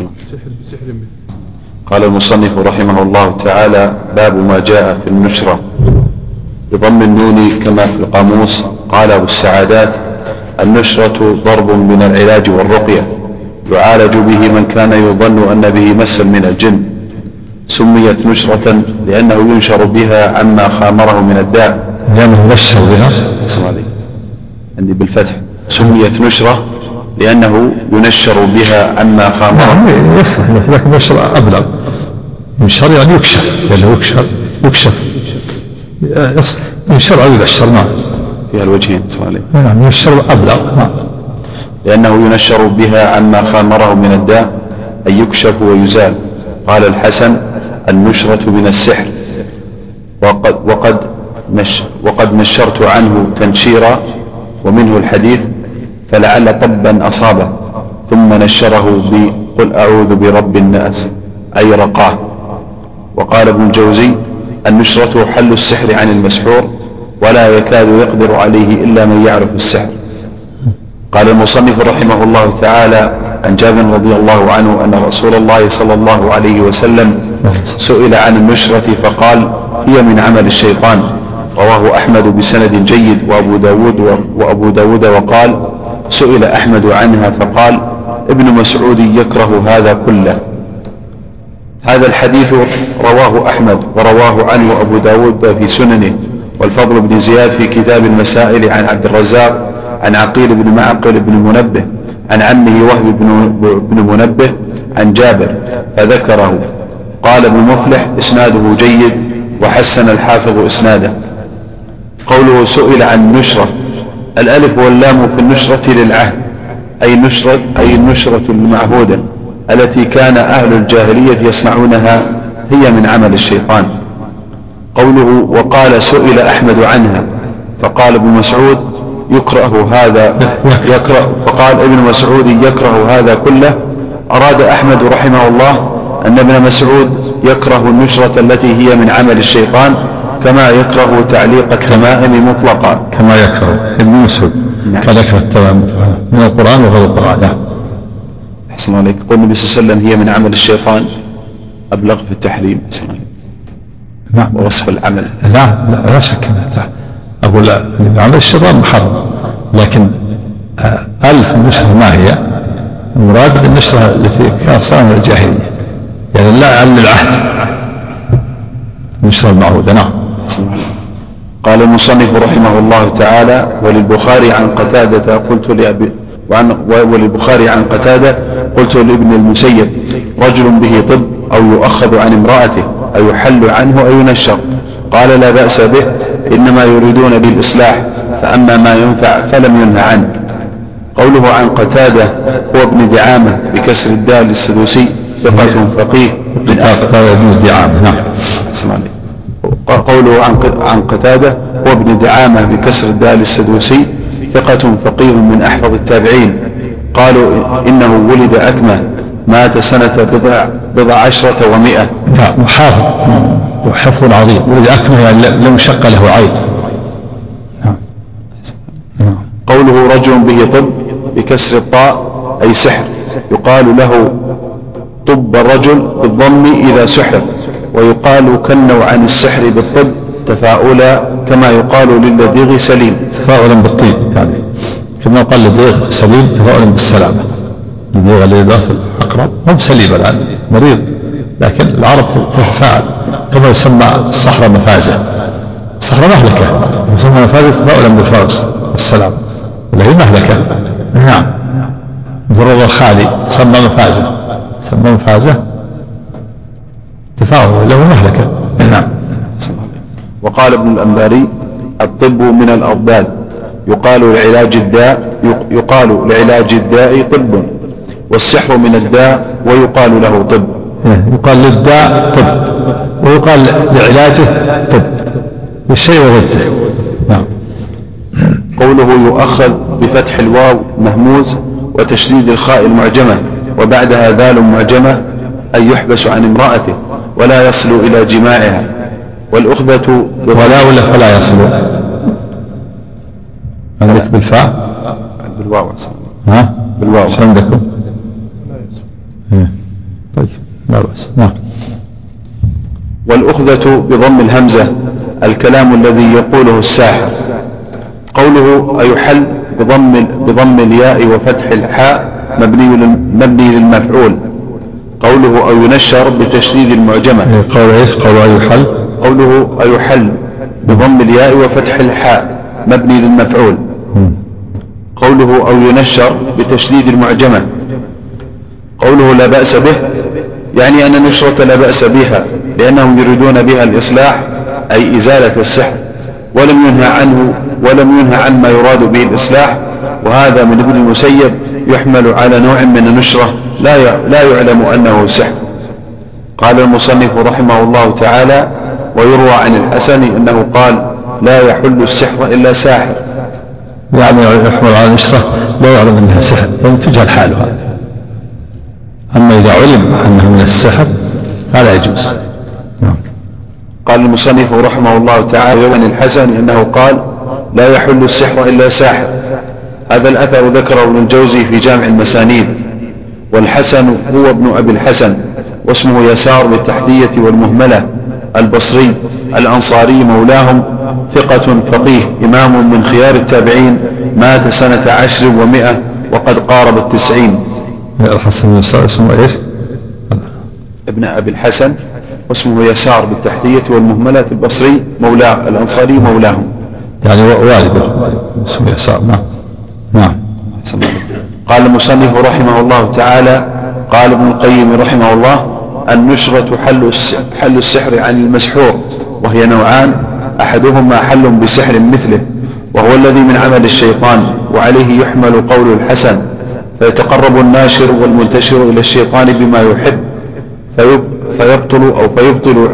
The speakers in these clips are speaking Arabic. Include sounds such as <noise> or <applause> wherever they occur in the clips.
نعم. قال المصنف رحمه الله تعالى باب ما جاء في النشرة بضم النون كما في القاموس. قال أبو السعادات النشرة ضرب من العلاج والرقية يعالج به من كان يظن أن به مسا من الجن. سميت نشرة لأنه ينشر بها عما خامره من الداء. لأنه ينشر بها. عندي بالفتح. سميت نشرة لأنه ينشر بها عما خامره نعم يصلح لكن نشر أبلغ. ينشر يعني يكشف يعني يكشف يكشف. يصلح. ينشر أو ينشر نعم فيها الوجهين صالح نعم ينشر أبلغ نعم لأنه ينشر بها عما خامره من الداء أن يكشف ويزال. قال الحسن النشرة من السحر. وقد, وقد, نش وقد نشرت عنه تنشيرا ومنه الحديث فلعل طبا أصابه ثم نشره بقل أعوذ برب الناس أي رقاه. وقال ابن الجوزي النشرة حل السحر عن المسحور ولا يكاد يقدر عليه إلا من يعرف السحر. قال المصنف رحمه الله تعالى عن جابر رضي الله عنه أن رسول الله صلى الله عليه وسلم سئل عن النشرة فقال هي من عمل الشيطان. رواه أحمد بسند جيد وأبو داود, وأبو داود وقال سئل أحمد عنها فقال ابن مسعود يكره هذا كله. هذا الحديث رواه أحمد ورواه عنه أبو داود في سننه والفضل بن زياد في كتاب المسائل عن عبد الرزاق عن عقيل بن معقل بن منبه عن عمه وهب بن منبه عن جابر فذكره. قال ابن مفلح إسناده جيد وحسن الحافظ إسناده. قوله سئل عن النشرة الألف واللام في النشرة للعهد أي النشرة, أي النشرة المعهودة التي كان أهل الجاهلية يصنعونها هي من عمل الشيطان. قوله وقال سئل أحمد عنها فقال ابن مسعود يكره هذا يكره فقال ابن مسعود يكره هذا كله. أراد أحمد رحمه الله أن ابن مسعود يكره النشرة التي هي من عمل الشيطان كما يكره تعليق التمائم مطلقا. كما يكره ابن مسعود. نعم. كان يكره التمائم مطلقا. من القرآن وغير القرآن. نعم. أحسن عليك. قول النبي صلى الله عليه وسلم هي من عمل الشيطان. أبلغ في التحريم. أحسن عليك. نعم. ووصف العمل. لا لا, لا شك لا أقول عمل الشيطان محرم. لكن آه، ألف النشرة ما هي؟ المراد بالنشرة التي كانت صنع الجاهلية. يعني لا على العهد النشرة المعهودة نعم. قال المصنف رحمه الله تعالى وللبخاري عن قتادة قلت لأبي وعن وللبخاري عن قتادة قلت لابن المسيب رجل به طب أو يؤخذ عن امرأته أو يحل عنه أو ينشر. قال لا بأس به إنما يريدون به الإصلاح فأما ما ينفع فلم ينه عنه. قوله عن قتادة هو ابن دعامة بكسر الدال السدوسي ثقة فقيه. من قتادة دعامة نعم. قوله عن عن قتادة هو ابن دعامة بكسر الدال السدوسي ثقة فقيه من أحفظ التابعين. قالوا إنه ولد أكمة مات سنة بضع بضع عشرة ومائة نعم وحافظ وحفظ عظيم. ولد أكمة يعني لم يشق له عين. نعم. نعم. قوله رجل به طب بكسر الطاء أي سحر. يقال له طب الرجل بالضم إذا سحر. ويقال كنوا عن السحر بالطب تفاؤلا كما يقال للديغ سليم. تفاؤلا بالطيب يعني كما يقال للديغ سليم تفاؤلا بالسلامة. الديغ الذي داخل الأقرب مو بسليم الآن مريض لكن العرب تتفاعل. كما يسمى الصحراء مفازة. الصحراء مهلكة. يسمى مفازة تفاؤلا بالفوز والسلام. ولا هي مهلكة. نعم. ضرر الخالي سمى مفازة. سمى مفازة تفاؤل له مهلكة. نعم. وقال ابن الأنباري الطب من الأضداد يقال لعلاج الداء يقال لعلاج الداء طب والسحر من الداء ويقال له طب. إيه، يقال للداء طب ويقال لعلاجه طب. للشيء وضده. نعم. قوله يؤخذ بفتح الواو مهموز وتشديد الخاء المعجمة وبعدها ذال معجمة أي يحبس عن امرأته ولا يصل إلى جماعها والأخذة ولا ولا فلا يصل عندك بالفاء؟ بالواو ها؟ بالواو. إيش عندكم إيه. طيب لا بأس. نعم. والأخذة بضم الهمزة الكلام الذي يقوله الساحر. قوله أيحل بضم بضم الياء وفتح الحاء مبني مبني للمفعول. قوله أو ينشر بتشديد المعجمة. إيه، قول إيش؟ قول أيحل قوله أيحل بضم الياء وفتح الحاء مبني للمفعول. قوله أو ينشر بتشديد المعجمة. قوله لا بأس به يعني أن النشرة لا بأس بها لأنهم يريدون بها الإصلاح أي إزالة السحر. ولم ينهى عنه ولم ينهى عن ما يراد به الإصلاح. وهذا من ابن المسيب يحمل على نوع من النشرة. لا لا يعلم أنه سحر. قال المصنف رحمه الله تعالى ويروى عن الحسن أنه قال لا يحل السحر إلا ساحر. يعني يحمل على النشرة لا يعلم أنها سحر لأن تجهل حالها. أما إذا علم أنه من السحر فلا يجوز. نعم. قال المصنف رحمه الله تعالى عن الحسن أنه قال لا يحل السحر إلا ساحر. هذا الأثر ذكره ابن الجوزي في جامع المسانيد. والحسن هو ابن أبي الحسن واسمه يسار بالتحدية والمهملة البصري الأنصاري مولاهم ثقة فقيه إمام من خيار التابعين مات سنة عشر ومائة وقد قارب التسعين. الحسن بن يسار اسمه إيش؟ ابن أبي الحسن واسمه يسار بالتحدية والمهملة البصري مولاه الأنصاري مولاهم. يعني والده اسمه يسار نعم. نعم. قال المصنف رحمه الله تعالى قال ابن القيم رحمه الله النشرة حل حل السحر عن المسحور وهي نوعان أحدهما حل بسحر مثله وهو الذي من عمل الشيطان وعليه يحمل قول الحسن فيتقرب الناشر والمنتشر إلى الشيطان بما يحب فيبطل أو فيبطل,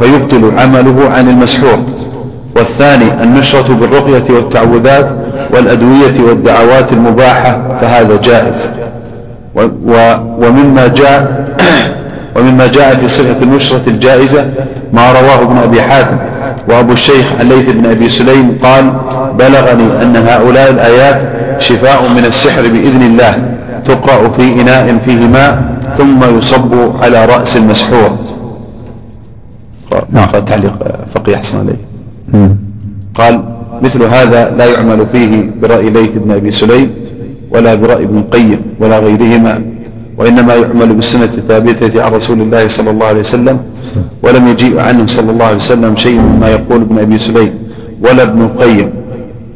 فيبطل عمله عن المسحور. والثاني النشرة بالرقية والتعوذات والأدوية والدعوات المباحة فهذا جائز. ومما جاء <coughs> ومما جاء في صفة النشرة الجائزة ما رواه ابن أبي حاتم وأبو الشيخ الليث بن أبي سليم قال بلغني أن هؤلاء الآيات شفاء من السحر بإذن الله تقرأ في إناء فيه ماء ثم يصب على رأس المسحور. نعم. تعليق فقيه أحسن عليه قال مثل هذا لا يعمل فيه برأي ليث بن أبي سليم ولا برأي ابن القيم ولا غيرهما وإنما يعمل بالسنة الثابتة عن رسول الله صلى الله عليه وسلم ولم يجيء عنه صلى الله عليه وسلم شيء مما يقول ابن أبي سليم ولا ابن القيم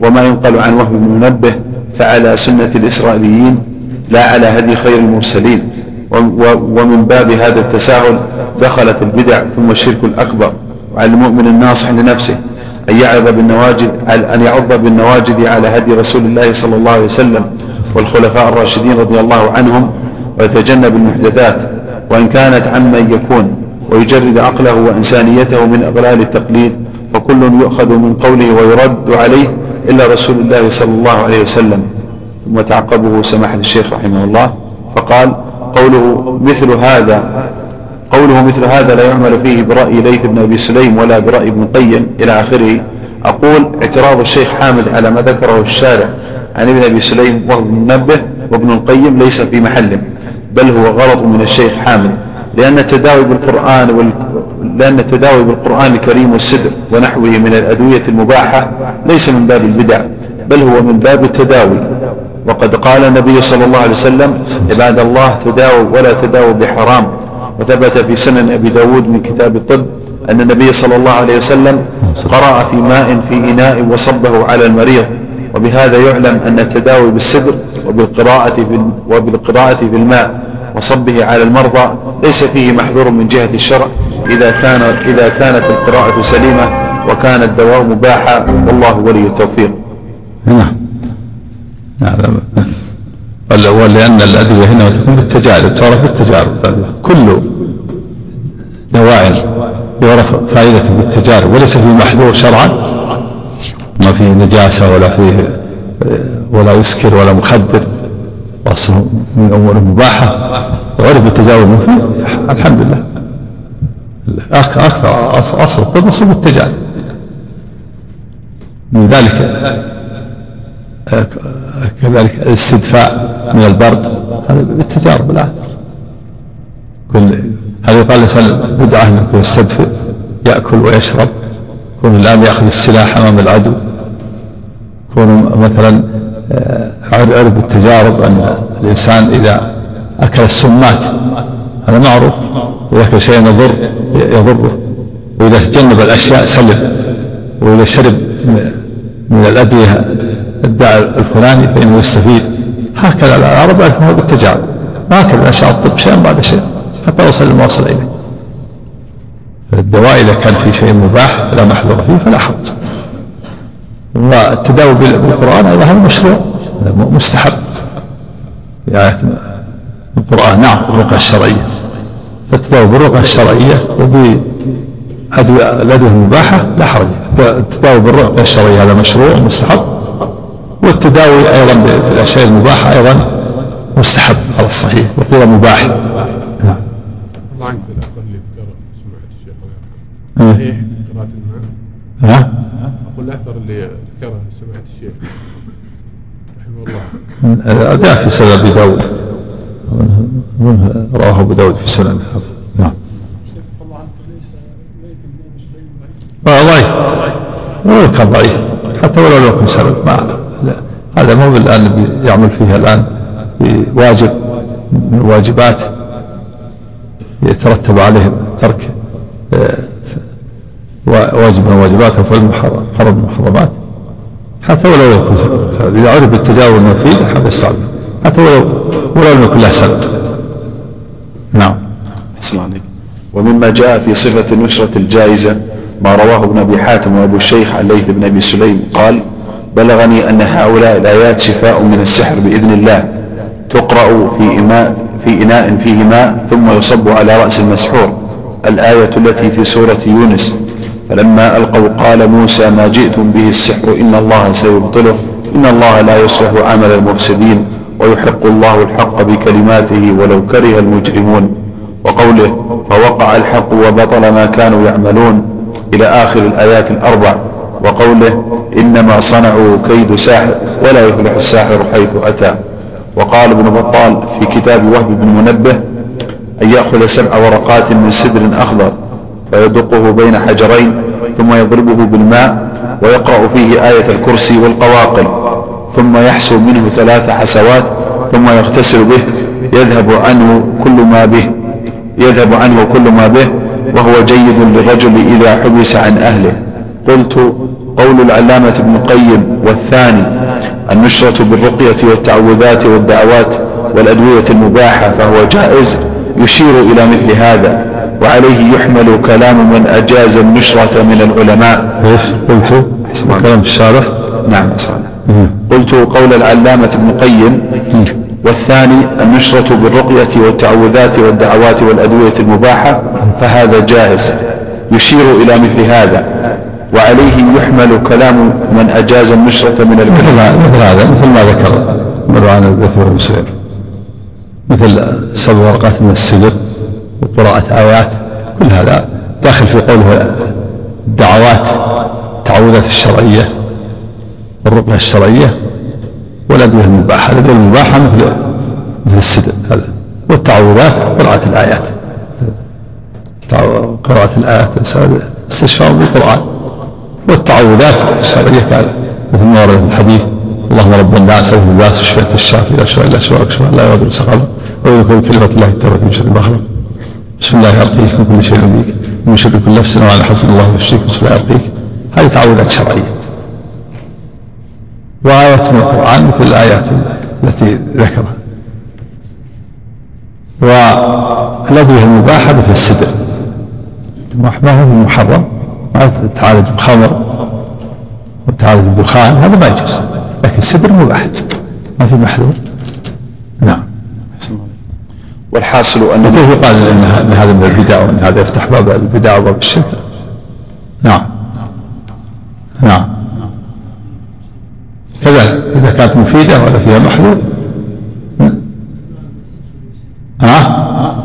وما ينقل عن وهم بن منبه فعلى سنة الإسرائيليين لا على هدي خير المرسلين. ومن باب هذا التساهل دخلت البدع ثم الشرك الأكبر وعلى المؤمن الناصح لنفسه. أن يعظ بالنواجد أن يعض بالنواجد على هدي رسول الله صلى الله عليه وسلم والخلفاء الراشدين رضي الله عنهم ويتجنب المحدثات وإن كانت عمن يكون ويجرد عقله وإنسانيته من أغلال التقليد فكل يؤخذ من قوله ويرد عليه إلا رسول الله صلى الله عليه وسلم. ثم تعقبه سماحة الشيخ رحمه الله فقال قوله مثل هذا قوله مثل هذا لا يعمل فيه برأي ليث بن أبي سليم ولا برأي ابن قيم إلى آخره. أقول اعتراض الشيخ حامد على ما ذكره الشارع عن ابن أبي سليم وهو منبه وابن القيم ليس في محله بل هو غلط من الشيخ حامد لأن التداوي بالقرآن وال... لأن التداوي بالقرآن الكريم والسدر ونحوه من الأدوية المباحة ليس من باب البدع بل هو من باب التداوي. وقد قال النبي صلى الله عليه وسلم عباد الله تداووا ولا تداووا بحرام. وثبت في سنن أبي داود من كتاب الطب أن النبي صلى الله عليه وسلم قرأ في ماء في إناء وصبه على المريض وبهذا يعلم أن التداوي بالسدر وبالقراءة في وبالقراءة في الماء وصبه على المرضى ليس فيه محذور من جهة الشرع إذا كان إذا كانت القراءة سليمة وكان الدواء مباحا والله ولي التوفيق. نعم. نعم ولأن الأدوية هنا تكون بالتجارب تعرف بالتجارب. كل دواء يعرف فائدته بالتجارب وليس فيه محذور شرعا. ما فيه نجاسة ولا فيه ولا يسكر ولا مخدر. أصله من الأمور المباحة. وعرف بالتجارب المفيد الحمد لله أكثر أصل الطب أصل بالتجارب. من ذلك كذلك الاستدفاء. من البرد. هذا بالتجارب الآن كل هذا يقال الإنسان بدعة أنه يستدفئ يأكل ويشرب. يكون الآن يأخذ السلاح أمام العدو. يكون مثلا آه، عرب التجارب أن الإنسان إذا أكل السمات هذا معروف. إذا أكل شيء يضر يضره. وإذا تجنب الأشياء سلم وإذا شرب من الأدوية الداء الفلاني فإنه يستفيد. هكذا العرب يعرفون بالتجارب. هكذا نشأ الطب شيئا بعد شيء. حتى وصل لما وصل إليه. الدواء إذا كان في شيء مباح لا محظور فيه فلا حرج والتداوي بالقرآن أيضا هذا مشروع. مستحب. في آية القرآن نعم الرقى الشرعية. فالتداوي بالرقى الشرعية وبالأدوية المباحة لا حرج. التداوي بالرقى الشرعية هذا مشروع مستحب. والتداوي أيضا بالأشياء المباحة أيضا مستحب على الصحيح وقيل مباح. نعم. صحيح قراءة ها؟ أقول الأثر اللي ذكره سمعت الشيخ رحمه الله. جاء في سنن أبي داود. رواه أبو داود في سنن نعم. ضعيف. ولو كان ضعيف. حتى ولو لم يكن سند ما هذا مو الآن يعمل فيها الآن في واجب من الواجبات يترتب عليه ترك آه، واجب من الواجبات أو فعل محرم من المحرمات حتى ولو يكون إذا عرف بالتجاوز المفيد هذا يستعمل حتى ولو ولو لم يكن له سند. نعم. عليك ومما جاء في صفة النشرة الجائزة ما رواه ابن أبي حاتم وأبو الشيخ عن ليث بن أبي سليم قال بلغني أن هؤلاء الآيات شفاء من السحر بإذن الله. تقرأ في إماء في إناء فيه ماء ثم يصب على رأس المسحور. الآية التي في سورة يونس فلما ألقوا قال موسى ما جئتم به السحر إن الله سيبطله إن الله لا يصلح عمل المفسدين ويحق الله الحق بكلماته ولو كره المجرمون. وقوله فوقع الحق وبطل ما كانوا يعملون. إلى آخر الآيات الأربع وقوله إنما صنعوا كيد ساحر ولا يفلح الساحر حيث أتى. وقال ابن بطال في كتاب وهب بن منبه أن يأخذ سبع ورقات من سدر أخضر فيدقه بين حجرين ثم يضربه بالماء ويقرأ فيه آية الكرسي والقواقل ثم يحسو منه ثلاث حسوات ثم يغتسل به يذهب عنه كل ما به يذهب عنه كل ما به وهو جيد للرجل إذا حبس عن أهله. قلت قول العلامة ابن القيم والثاني النشرة بالرقية والتعوذات والدعوات والأدوية المباحة فهو جائز يشير إلى مثل هذا وعليه يحمل كلام من أجاز النشرة من العلماء. إيش؟ قلت؟ كلام الشارح؟ نعم قلت قول العلامة ابن القيم والثاني النشرة بالرقية والتعوذات والدعوات والأدوية المباحة فهذا جائز يشير إلى مثل هذا. وعليه يحمل كلام من أجاز النشرة من العلماء مثل هذا مثل ما ذكر مروان البثور بن مثل سبع ورقات من السدر وقراءة آيات كل هذا داخل في قوله الدعوات التعوذات الشرعية والرقية الشرعية والأدوية المباحة الأدوية المباحة مثل مثل السدر هذا. والتعوذات قراءة الآيات. قراءة الآيات استشفاء بالقرآن. والتعوذات الشرعية كذا مثل ما ورد في الحديث. اللهم رب الناس أعوذ بالناس الشفاء الشافي لا شفاء إلا شفاءك شفاء لا يغادر سقما ويذكر كلمة الله التوبة من شر ما خلق. بسم الله يرقيك من كل شيء يؤذيك ومن شر كل نفس وعلى حسن الله يشفيك بسم الله يرقيك هذه تعوذات شرعية. وآيات من القرآن مثل الآيات التي ذكرها. والأدوية المباحة مثل السدر. ما هو محرم ما تعالج بخمر وتعالج بدخان هذا ما يجوز لكن السدر مباح ما في محذور. نعم. والحاصل أن كيف يقال أن هذا من البدع وأن هذا يفتح باب البدع وباب الشرك. نعم. نعم. كذلك إذا كانت مفيدة ولا فيها محذور. ها؟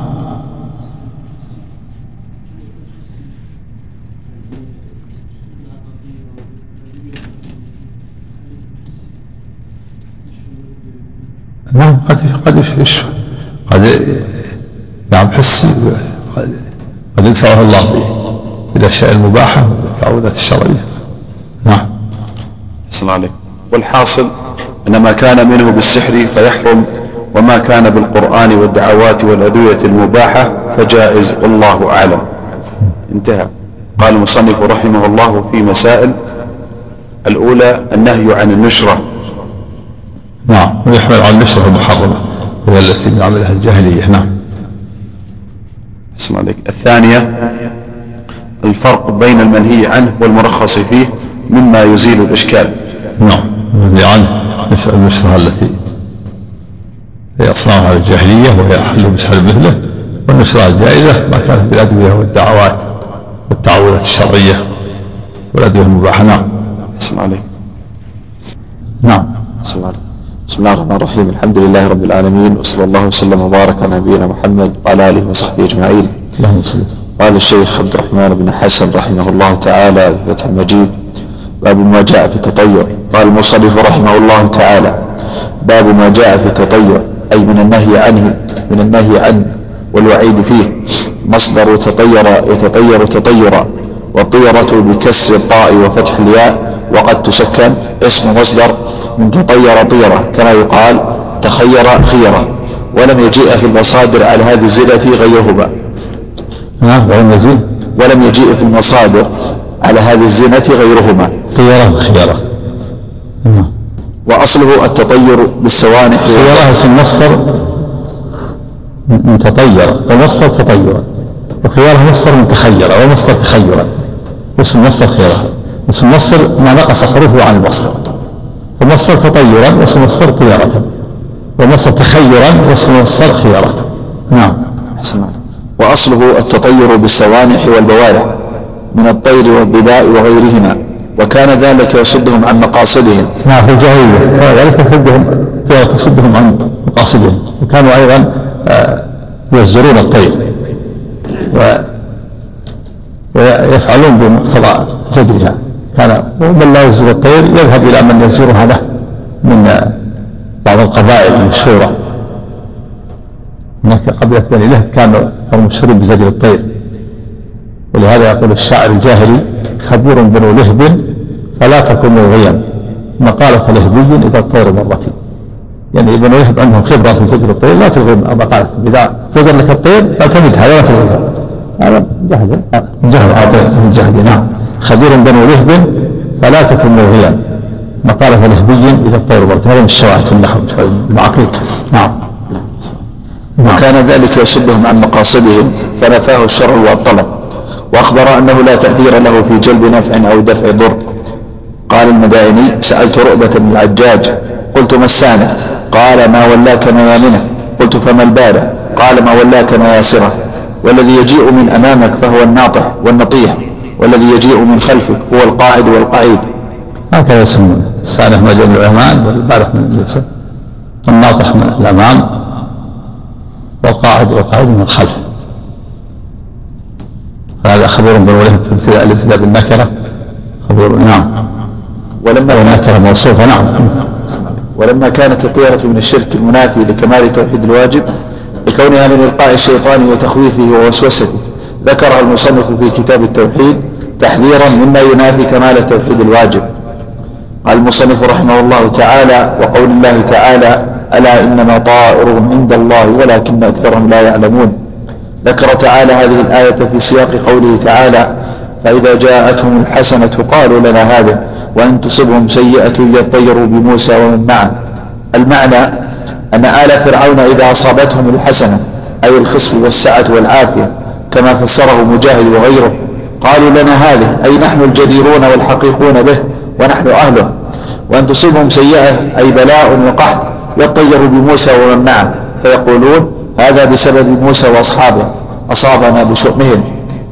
نعم قد قد يشفى قد نعم حسي قد يدفعه الله بالأشياء المباحة والتعوذات الشرعية. نعم. السلام عليكم. والحاصل أن ما كان منه بالسحر فيحرم وما كان بالقرآن والدعوات والأدوية المباحة فجائز والله أعلم. انتهى. قال المصنف رحمه الله في مسائل. الأولى النهي عن النشرة. نعم. ويحمل على النشرة المحرمة هي التي من عملها الجاهلية. نعم. اسمع عليك الثانية الفرق بين المنهي عنه والمرخص فيه مما يزيل الإشكال. نعم. المنهي عنه النشرة التي هي أصنامها الجاهلية وهي حل بسحر مثله والنشرة الجائزة ما كانت بالأدوية والدعوات والتعوذات الشرعية والأدوية المباحة. نعم. اسمع عليك نعم. بسم الله بسم الله الرحمن الرحيم الحمد لله رب العالمين وصلى الله وسلم وبارك على نبينا محمد وعلى اله وصحبه اجمعين قال الشيخ عبد الرحمن بن حسن رحمه الله تعالى في فتح المجيد باب ما جاء في التطير قال المصنف رحمه الله تعالى باب ما جاء في التطير اي من النهي عنه من النهي عنه والوعيد فيه مصدر تطير يتطير تطيرا والطيرة بكسر الطاء وفتح الياء وقد تسكن اسم مصدر من تطير طيرة كما يقال تخير خيرة ولم يجيء في المصادر على هذه الزلة غيرهما. نعم ولم يجيء ولم يجيء في المصادر على هذه الزنة غيرهما. خيرة. خيرة. نعم. وأصله التطير بالسوانح. خيرة اسم مصدر من تطير ومصدر تطيرا وخيارها مصدر من تخير ومصدر تخيرا اسم مصدر خيرة. اسم مصدر ما نقص حروفه عن المصدر ومصدر تطيرا واسم مصدر طيرة ومصدر تخيرا واسم مصدر خيرة نعم. أحسن الله. وأصله التطير بالسوانح والبوارح من الطير والظباء وغيرهما وكان ذلك يصدهم عن مقاصدهم. نعم في الجاهلية. كان ذلك تصدهم تصدهم عن مقاصدهم. وكانوا أيضا آه، يزجرون الطير. و ويفعلون بمقتضى زجرها. كان من لا يزجر الطير يذهب إلى من يزجرها له من بعض القبائل المشهورة. هناك قبيلة بني لهب كانوا كانوا مشهورين بزجر الطير. ولهذا يقول الشاعر الجاهلي خبير بنو لهب فلا تكن ملغيا. مقالة لهبي إذا الطير مرتي يعني ابن لهب عندهم خبرة في زجر الطير لا تلغي مقالة. إذا زجر لك الطير فاعتمدها ولا تلغيها. هذا جهل. جهل. من جهل. نعم. خبير بنو لهب فلا تكن مقالة لهبي إذا الطير مرتي هذا من الشواهد في النحو المعقيد نعم. نعم. وكان ذلك يصدهم عن مقاصدهم فنفاه الشرع والطلب. وأخبر أنه لا تحذير له في جلب نفع أو دفع ضر. قال المدائني سألت رؤبة بن العجاج. قلت ما السانة قال ما ولاك ميامنة. قلت فما البارة قال ما ولاك مياسرة. والذي يجيء من أمامك فهو الناطح والنطيح. والذي يجيء من خلفك هو القاعد والقعيد. هكذا يسمونه السالح من الأمام والبارح من اليسار الناطح من الأمام والقاعد والقعيد من الخلف. هذا خبر بالولاية في ابتداء الابتداء بالنكرة. خبر نعم. ولما والنكرة موصوفة نعم. ولما كانت الطيرة من الشرك المنافي لكمال توحيد الواجب لكونها من إلقاء الشيطان وتخويفه ووسوسته ذكرها المصنف في كتاب التوحيد تحذيرا مما ينافي كمال التوحيد الواجب. قال المصنف رحمه الله تعالى وقول الله تعالى ألا إنما طائرهم عند الله ولكن أكثرهم لا يعلمون ذكر تعالى هذه الآية في سياق قوله تعالى فإذا جاءتهم الحسنة قالوا لنا هذا وإن تصبهم سيئة يطيروا بموسى ومن معه المعنى أن آل فرعون إذا أصابتهم الحسنة أي الخصب والسعة والعافية كما فسره مجاهد وغيره. قالوا لنا هذه أي نحن الجديرون والحقيقون به ونحن أهله. وأن تصيبهم سيئة أي بلاء وقحط يطيروا بموسى ومن معه. فيقولون هذا بسبب موسى وأصحابه. أصابنا بشؤمهم.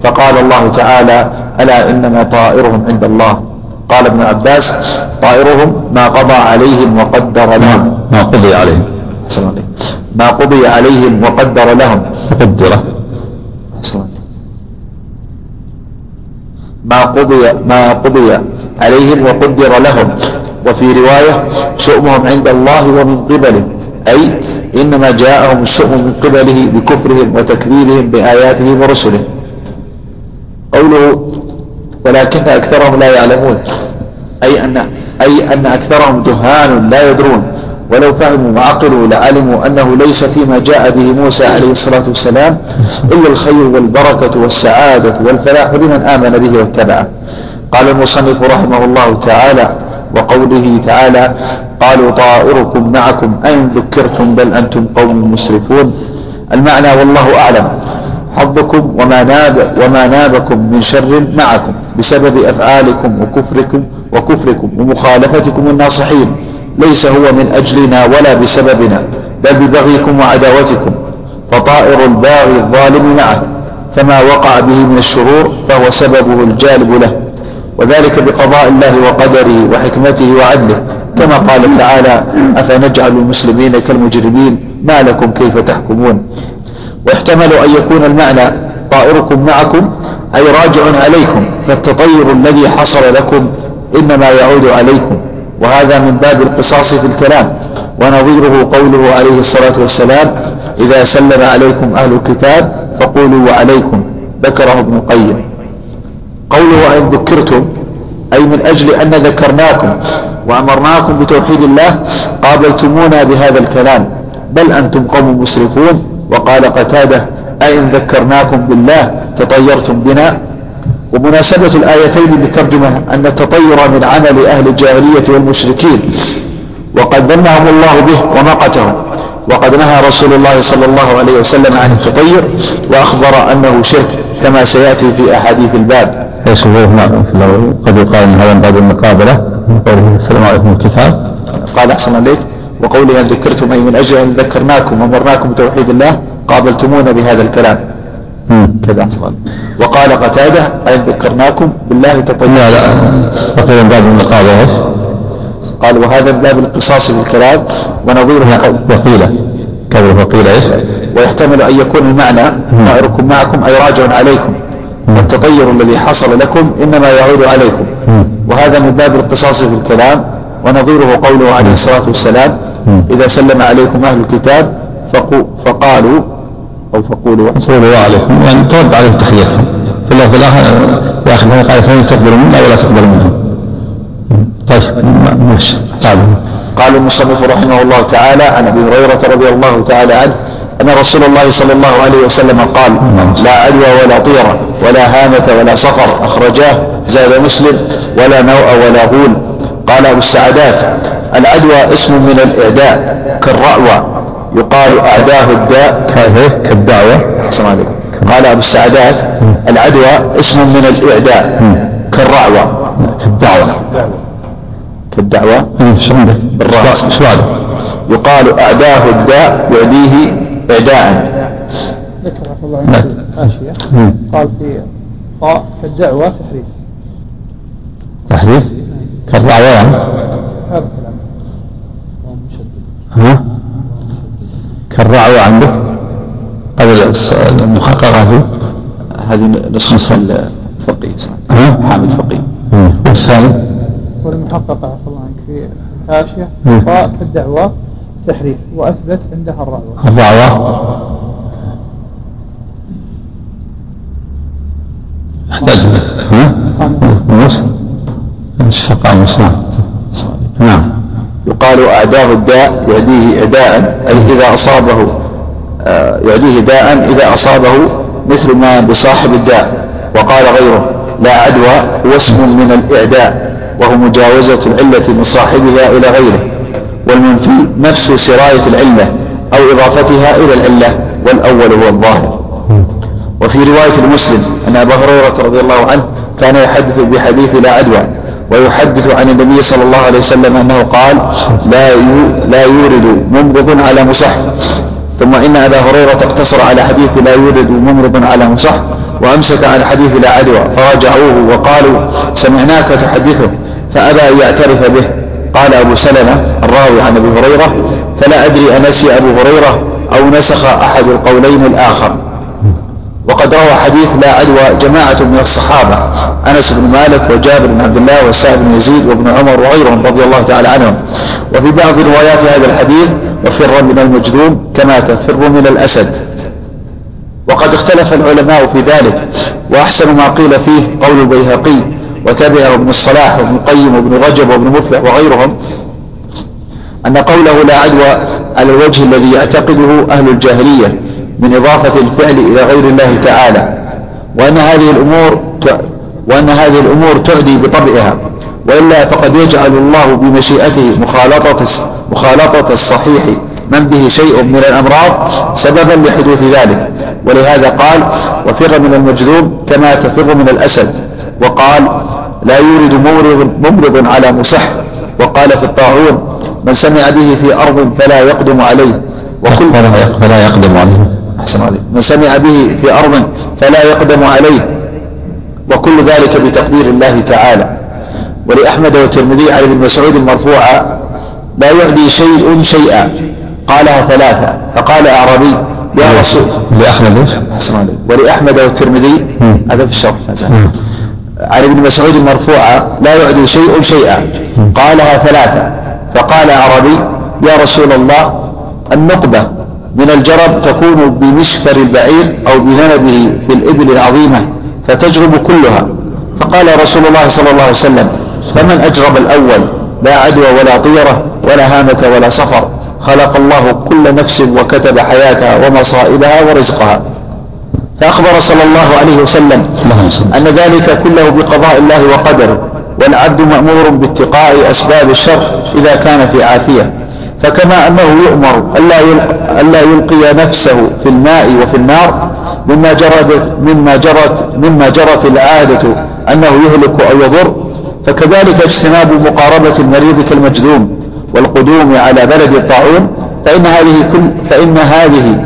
فقال الله تعالى ألا إنما طائرهم عند الله. قال ابن عباس طائرهم ما قضى عليهم وقدر لهم. ما قضي عليهم. ما قضي عليهم وقدر لهم. قدر. الله. ما قضي ما قضي عليهم وقدر لهم. وفي رواية شؤمهم عند الله ومن قبله. أي إنما جاءهم الشؤم من قبله بكفرهم وتكذيبهم بآياته ورسله قوله ولكن أكثرهم لا يعلمون. أي أن أي أن أكثرهم جهال لا يدرون. ولو فهموا وعقلوا لعلموا أنه ليس فيما جاء به موسى عليه الصلاة والسلام إلا الخير والبركة والسعادة والفلاح لمن آمن به واتبعه قال المصنف رحمه الله تعالى وقوله تعالى قالوا طائركم معكم أين ذكرتم بل أنتم قوم مسرفون. المعنى والله أعلم. حظكم وما ناب وما نابكم من شر معكم بسبب أفعالكم وكفركم وكفركم ومخالفتكم الناصحين. ليس هو من أجلنا ولا بسببنا بل ببغيكم وعداوتكم فطائر الباغي الظالم معه فما وقع به من الشرور فهو سببه الجالب له. وذلك بقضاء الله وقدره وحكمته وعدله كما قال تعالى أفنجعل المسلمين كالمجرمين؟ ما لكم كيف تحكمون؟ واحتمل أن يكون المعنى طائركم معكم أي راجع عليكم فالتطير الذي حصل لكم إنما يعود عليكم. وهذا من باب القصاص في الكلام ونظيره قوله عليه الصلاة والسلام إذا سلم عليكم أهل الكتاب فقولوا وعليكم ذكره ابن القيم. قوله أن ذكرتم أي من أجل أن ذكرناكم وأمرناكم بتوحيد الله قابلتمونا بهذا الكلام بل أنتم قوم مسرفون. وقال قتادة أئن ذكرناكم بالله تطيرتم بنا ومناسبة الآيتين للترجمة أن التطير من عمل أهل الجاهلية والمشركين. وقد ذمهم الله به ومقتهم وقد نهى رسول الله صلى الله عليه وسلم عن التطير وأخبر أنه شرك كما سيأتي في أحاديث الباب. قد يقال ان هذا من باب المقابله قوله السلام عليكم الكتاب قال أحسن عليك وقوله أن ذكرتم أي من أجل أن ذكرناكم وأمرناكم بتوحيد الله؟ قابلتمونا بهذا الكلام. كذا وقال قتادة أي ذكرناكم؟ بالله تطيب. لا لا. من باب المقابله إيش؟ قال وهذا باب القصاص في الكلام ونظيره قول. وقيل. كذا وقيل إيش؟ ويحتمل أن يكون المعنى طائركم معكم أي راجع عليكم. والتطير الذي حصل لكم إنما يعود عليكم. وهذا من باب القصاص في الكلام ونظيره قوله عليه الصلاة والسلام إذا سلم عليكم أهل الكتاب فقالوا أو فقولوا قولوا عليكم يعني ترد عليهم تحيتهم في اللفظ الآخر في آخر قال فإن تقبلوا منا ولا تقبلوا منهم طيب ماشي. قال المصنف رحمه الله تعالى عن أبي هريرة رضي الله تعالى عنه أن رسول الله صلى الله عليه وسلم قال لا عدوى ولا طيره ولا هامة ولا صفر أخرجاه زاد مسلم ولا نوء ولا غول. قال أبو السعدات العدوى اسم من الإعداء كالرأوى يقال أعداه الداء. كالدعوة. احسن عليكم. قال أبو السعدات العدوى اسم من الإعداء. كالرعوى. كالدعوة. كالدعوة. إيش عندك؟ شو هذا؟ يقال أعداه الداء يعديه إعداء. ذكر الله الحاشية قال في قاء كالدعوة تحريف. تحريف؟ كالرعوان هذا كلام هو مشدد ها كالرعوة عندك قبل المحققة هذه نسخة الفقيه؟ حامد فقيه. والثاني؟ والمحقق عفى الله عنك في الحاشية. مم. قاء كالدعوة تحريف وأثبت عندها الرعوة. الرعوة. يحتاج ها؟ نص اشفق عن مسلم نعم. يقال أعداه الداء يعديه إعداء أي إذا أصابه آه، يعديه داء إذا أصابه مثل ما بصاحب الداء. وقال غيره لا عدوى هو اسم من الإعداء وهو مجاوزة العلة من صاحبها إلى غيره. والمنفي نفس سراية العلة أو إضافتها إلى العلة والأول هو الظاهر. وفي رواية المسلم أن أبا هريرة رضي الله عنه كان يحدث بحديث لا عدوى. ويحدث عن النبي صلى الله عليه وسلم أنه قال لا لا يورد ممرض على مصح. ثم إن أبا هريرة اقتصر على حديث لا يورد ممرض على مصح وأمسك عن حديث لا عدوى. فرجعوه وقالوا سمعناك تحدثه. فأبى أن يعترف به. قال أبو سلمة الراوي عن أبي هريرة فلا أدري أنسي أبو هريرة أو نسخ أحد القولين الآخر. وقد روى حديث لا عدوى جماعة من الصحابة أنس بن مالك وجابر بن عبد الله وسعد بن يزيد وابن عمر وغيرهم رضي الله تعالى عنهم. وفي بعض روايات هذا الحديث وفر من المجذوم كما تفر من الأسد. وقد اختلف العلماء في ذلك وأحسن ما قيل فيه قول البيهقي وتبعه ابن الصلاح وابن القيم وابن رجب وابن مفلح وغيرهم أن قوله لا عدوى على الوجه الذي يعتقده أهل الجاهلية من إضافة الفعل إلى غير الله تعالى وأن هذه الأمور وأن هذه الأمور تعدي بطبعها وإلا فقد يجعل الله بمشيئته مخالطة مخالطة الصحيح من به شيء من الأمراض سببا لحدوث ذلك. ولهذا قال وفر من المجذوب كما تفر من الأسد وقال لا يورد ممرض, ممرض على مصح وقال في الطاعون من سمع به في أرض فلا يقدم عليه وكل فلا يقدم عليه. أحسن عليه من سمع به في أرض فلا يقدم عليه. وكل ذلك بتقدير الله تعالى. ولأحمد والترمذي عن ابن مسعود المرفوعة لا يعدي شيء شيئا. قالها ثلاثة. فقال أعرابي يا رسول لأحمد إيش؟ أحسن عليك. ولأحمد والترمذي هذا في الشرح عن ابن مسعود المرفوعة لا يعدي شيء شيئا. قالها ثلاثة. فقال أعرابي يا رسول الله النقبة من الجرب تكون بمشفر البعير أو بذنبه في الإبل العظيمة فتجرب كلها. فقال رسول الله صلى الله عليه وسلم فمن أجرب الأول لا عدوى ولا طيرة ولا هامة ولا صفر خلق الله كل نفس وكتب حياتها ومصائبها ورزقها. فأخبر صلى الله عليه وسلم أن ذلك كله بقضاء الله وقدره والعبد مأمور باتقاء أسباب الشر إذا كان في عافية. فكما أنه يؤمر ألا يلقي نفسه في الماء وفي النار مما جرت مما جرت مما جرت العادة أنه يهلك أو يضر فكذلك اجتناب مقاربة المريض كالمجذوم والقدوم على بلد الطاعون فإن هذه كل فإن هذه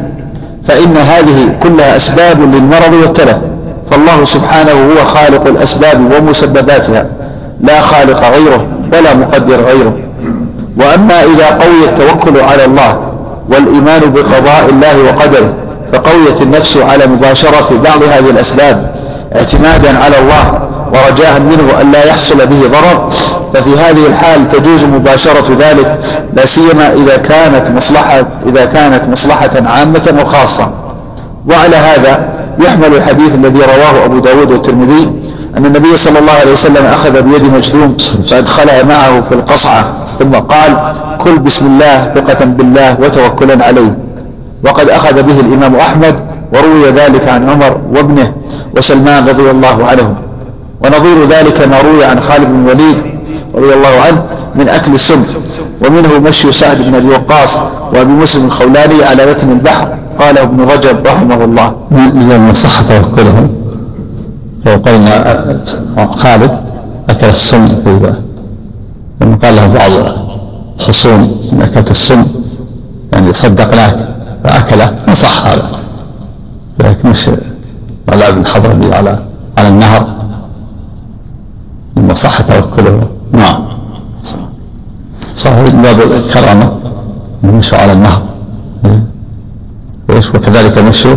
فإن هذه كلها أسباب للمرض والتلف فالله سبحانه هو خالق الأسباب ومسبباتها لا خالق غيره ولا مقدر غيره. وأما إذا قوي التوكل على الله والإيمان بقضاء الله وقدره فقويت النفس على مباشرة بعض هذه الأسباب اعتمادا على الله ورجاء منه أن لا يحصل به ضرر. ففي هذه الحال تجوز مباشرة ذلك لا سيما إذا كانت مصلحة إذا كانت مصلحة عامة وخاصة. وعلى هذا يحمل الحديث الذي رواه أبو داود والترمذي أن النبي صلى الله عليه وسلم أخذ بيد مجدوم فأدخلها معه في القصعة ثم قال كل بسم الله ثقة بالله وتوكلا عليه. وقد أخذ به الإمام أحمد وروي ذلك عن عمر وابنه وسلمان رضي الله عنهم. ونظير ذلك ما روي عن خالد بن الوليد رضي الله عنه من أكل السم ومنه مشي سعد بن أبي وقاص وأبي مسلم الخولاني على متن البحر قاله ابن رجب رحمه الله. لما صح توكلهم. فقلنا خالد أكل السم لما قال له بعض الخصوم إن أكلت السم يعني صدقناك فأكله. فصح هذا. لكن مش على ابن حضرمي على على النهر. لما صح توكله. نعم. صحيح. باب الكرامة المشي على النهر. إيش وكذلك المشي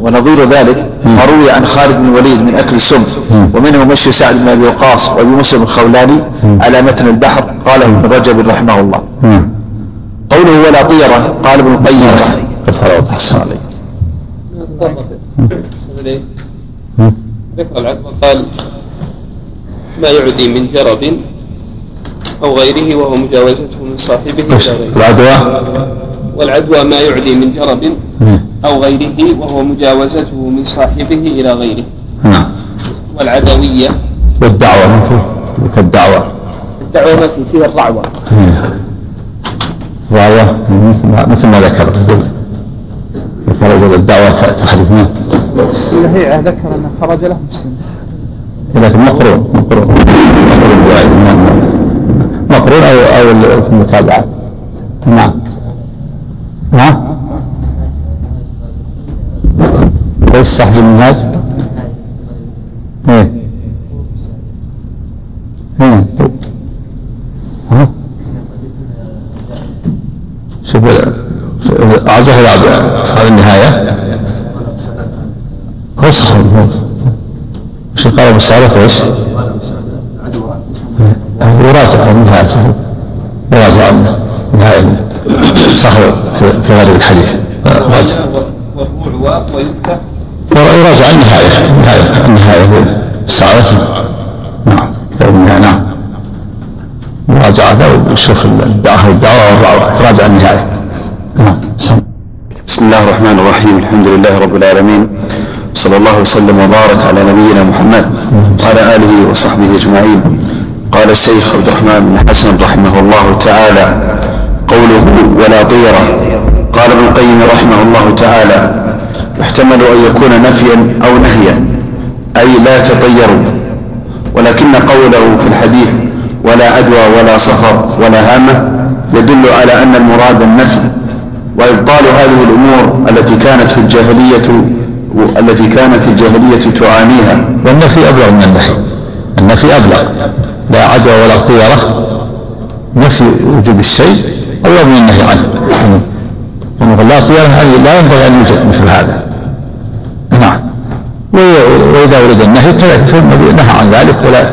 ونظير ذلك ما روي عن خالد بن الوليد من أكل السم ومنه مشي سعد بن أبي وقاص وأبي مسلم الخولاني على متن البحر قاله ابن رجب رحمه الله. قوله ولا طيرة قال ابن القيم الفرائض أحسن عليك. ذكر العدوى قال ما يعدي من جرب أو غيره وهو مجاوزته من صاحبه إلى غيره. العدوى؟ والعدوى ما يعدي من جرب أو غيره وهو مجاوزته من صاحبه إلى غيره. نعم. والعدوية. والدعوة ما في؟ كالدعوة. الدعوة ما في فيها الرعوة. الرعوة مثل ما مثل ما ذكر. ذكر يقول الدعوة تحرف نعم. هي ذكر أنه خرج له مسلم. لكن مقرون مقرون مقرون أو أو في المتابعات نعم. ها إيش صاحب المنهاج؟ إيه. ها؟ شوف أعزه صاحب النهاية. نسخ الموت وش قال ابو السعادة إيش؟ يراجع النهاية صحيح يراجع النهاية صحيح في غالب الحديث. راجع. والربوع ويفتح. يراجع النهاية النهاية النهاية السعادة نعم كتاب النهاية نعم. مراجعة ويشوف الدعوة والدعوة يراجع النهاية نعم. بسم الله الرحمن الرحيم. الحمد لله رب العالمين. صلى الله وسلم وبارك على نبينا محمد وعلى آله وصحبه أجمعين. قال الشيخ عبد الرحمن بن حسن رحمه الله تعالى قوله ولا طيرة. قال ابن القيم رحمه الله تعالى يحتمل أن يكون نفيا أو نهيا أي لا تطيروا ولكن قوله في الحديث ولا عدوى ولا صفر ولا هامة يدل على أن المراد النفي. وإبطال هذه الأمور التي كانت في الجاهلية التي كانت الجاهلية تعانيها. والنفي أبلغ من النهي. النفي أبلغ. لا عدوى ولا طيرة نفي وجود الشيء أبلغ من النهي عنه. يعني لا طيرة يعني لا ينبغي أن يوجد مثل هذا. وإذا ورد النهي كذلك النبي نهى عن ذلك ولا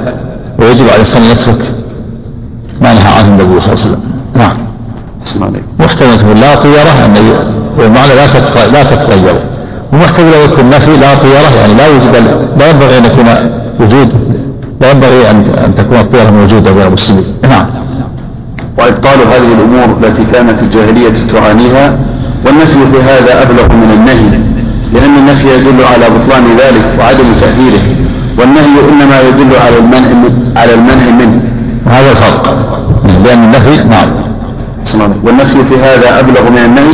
ويجب على الإنسان أن يترك ما نهى عنه النبي صلى الله عليه وسلم. نعم. محتمل تقول لا طيرة أن المعنى لا لا تتغير. ومحتمل يكون نفي لا طيرة يعني لا وجود لا ينبغي أن يكون وجود لا ينبغي أن أن تكون الطيرة موجودة بين المسلمين نعم. وإبطال هذه الأمور التي كانت الجاهلية تعانيها والنفي في هذا أبلغ من النهي. لأن النفي يدل على بطلان ذلك وعدم تأثيره والنهي إنما يدل على المنع على المنع منه. وهذا الفرق. لأن النفي نعم. والنفي في هذا أبلغ من النهي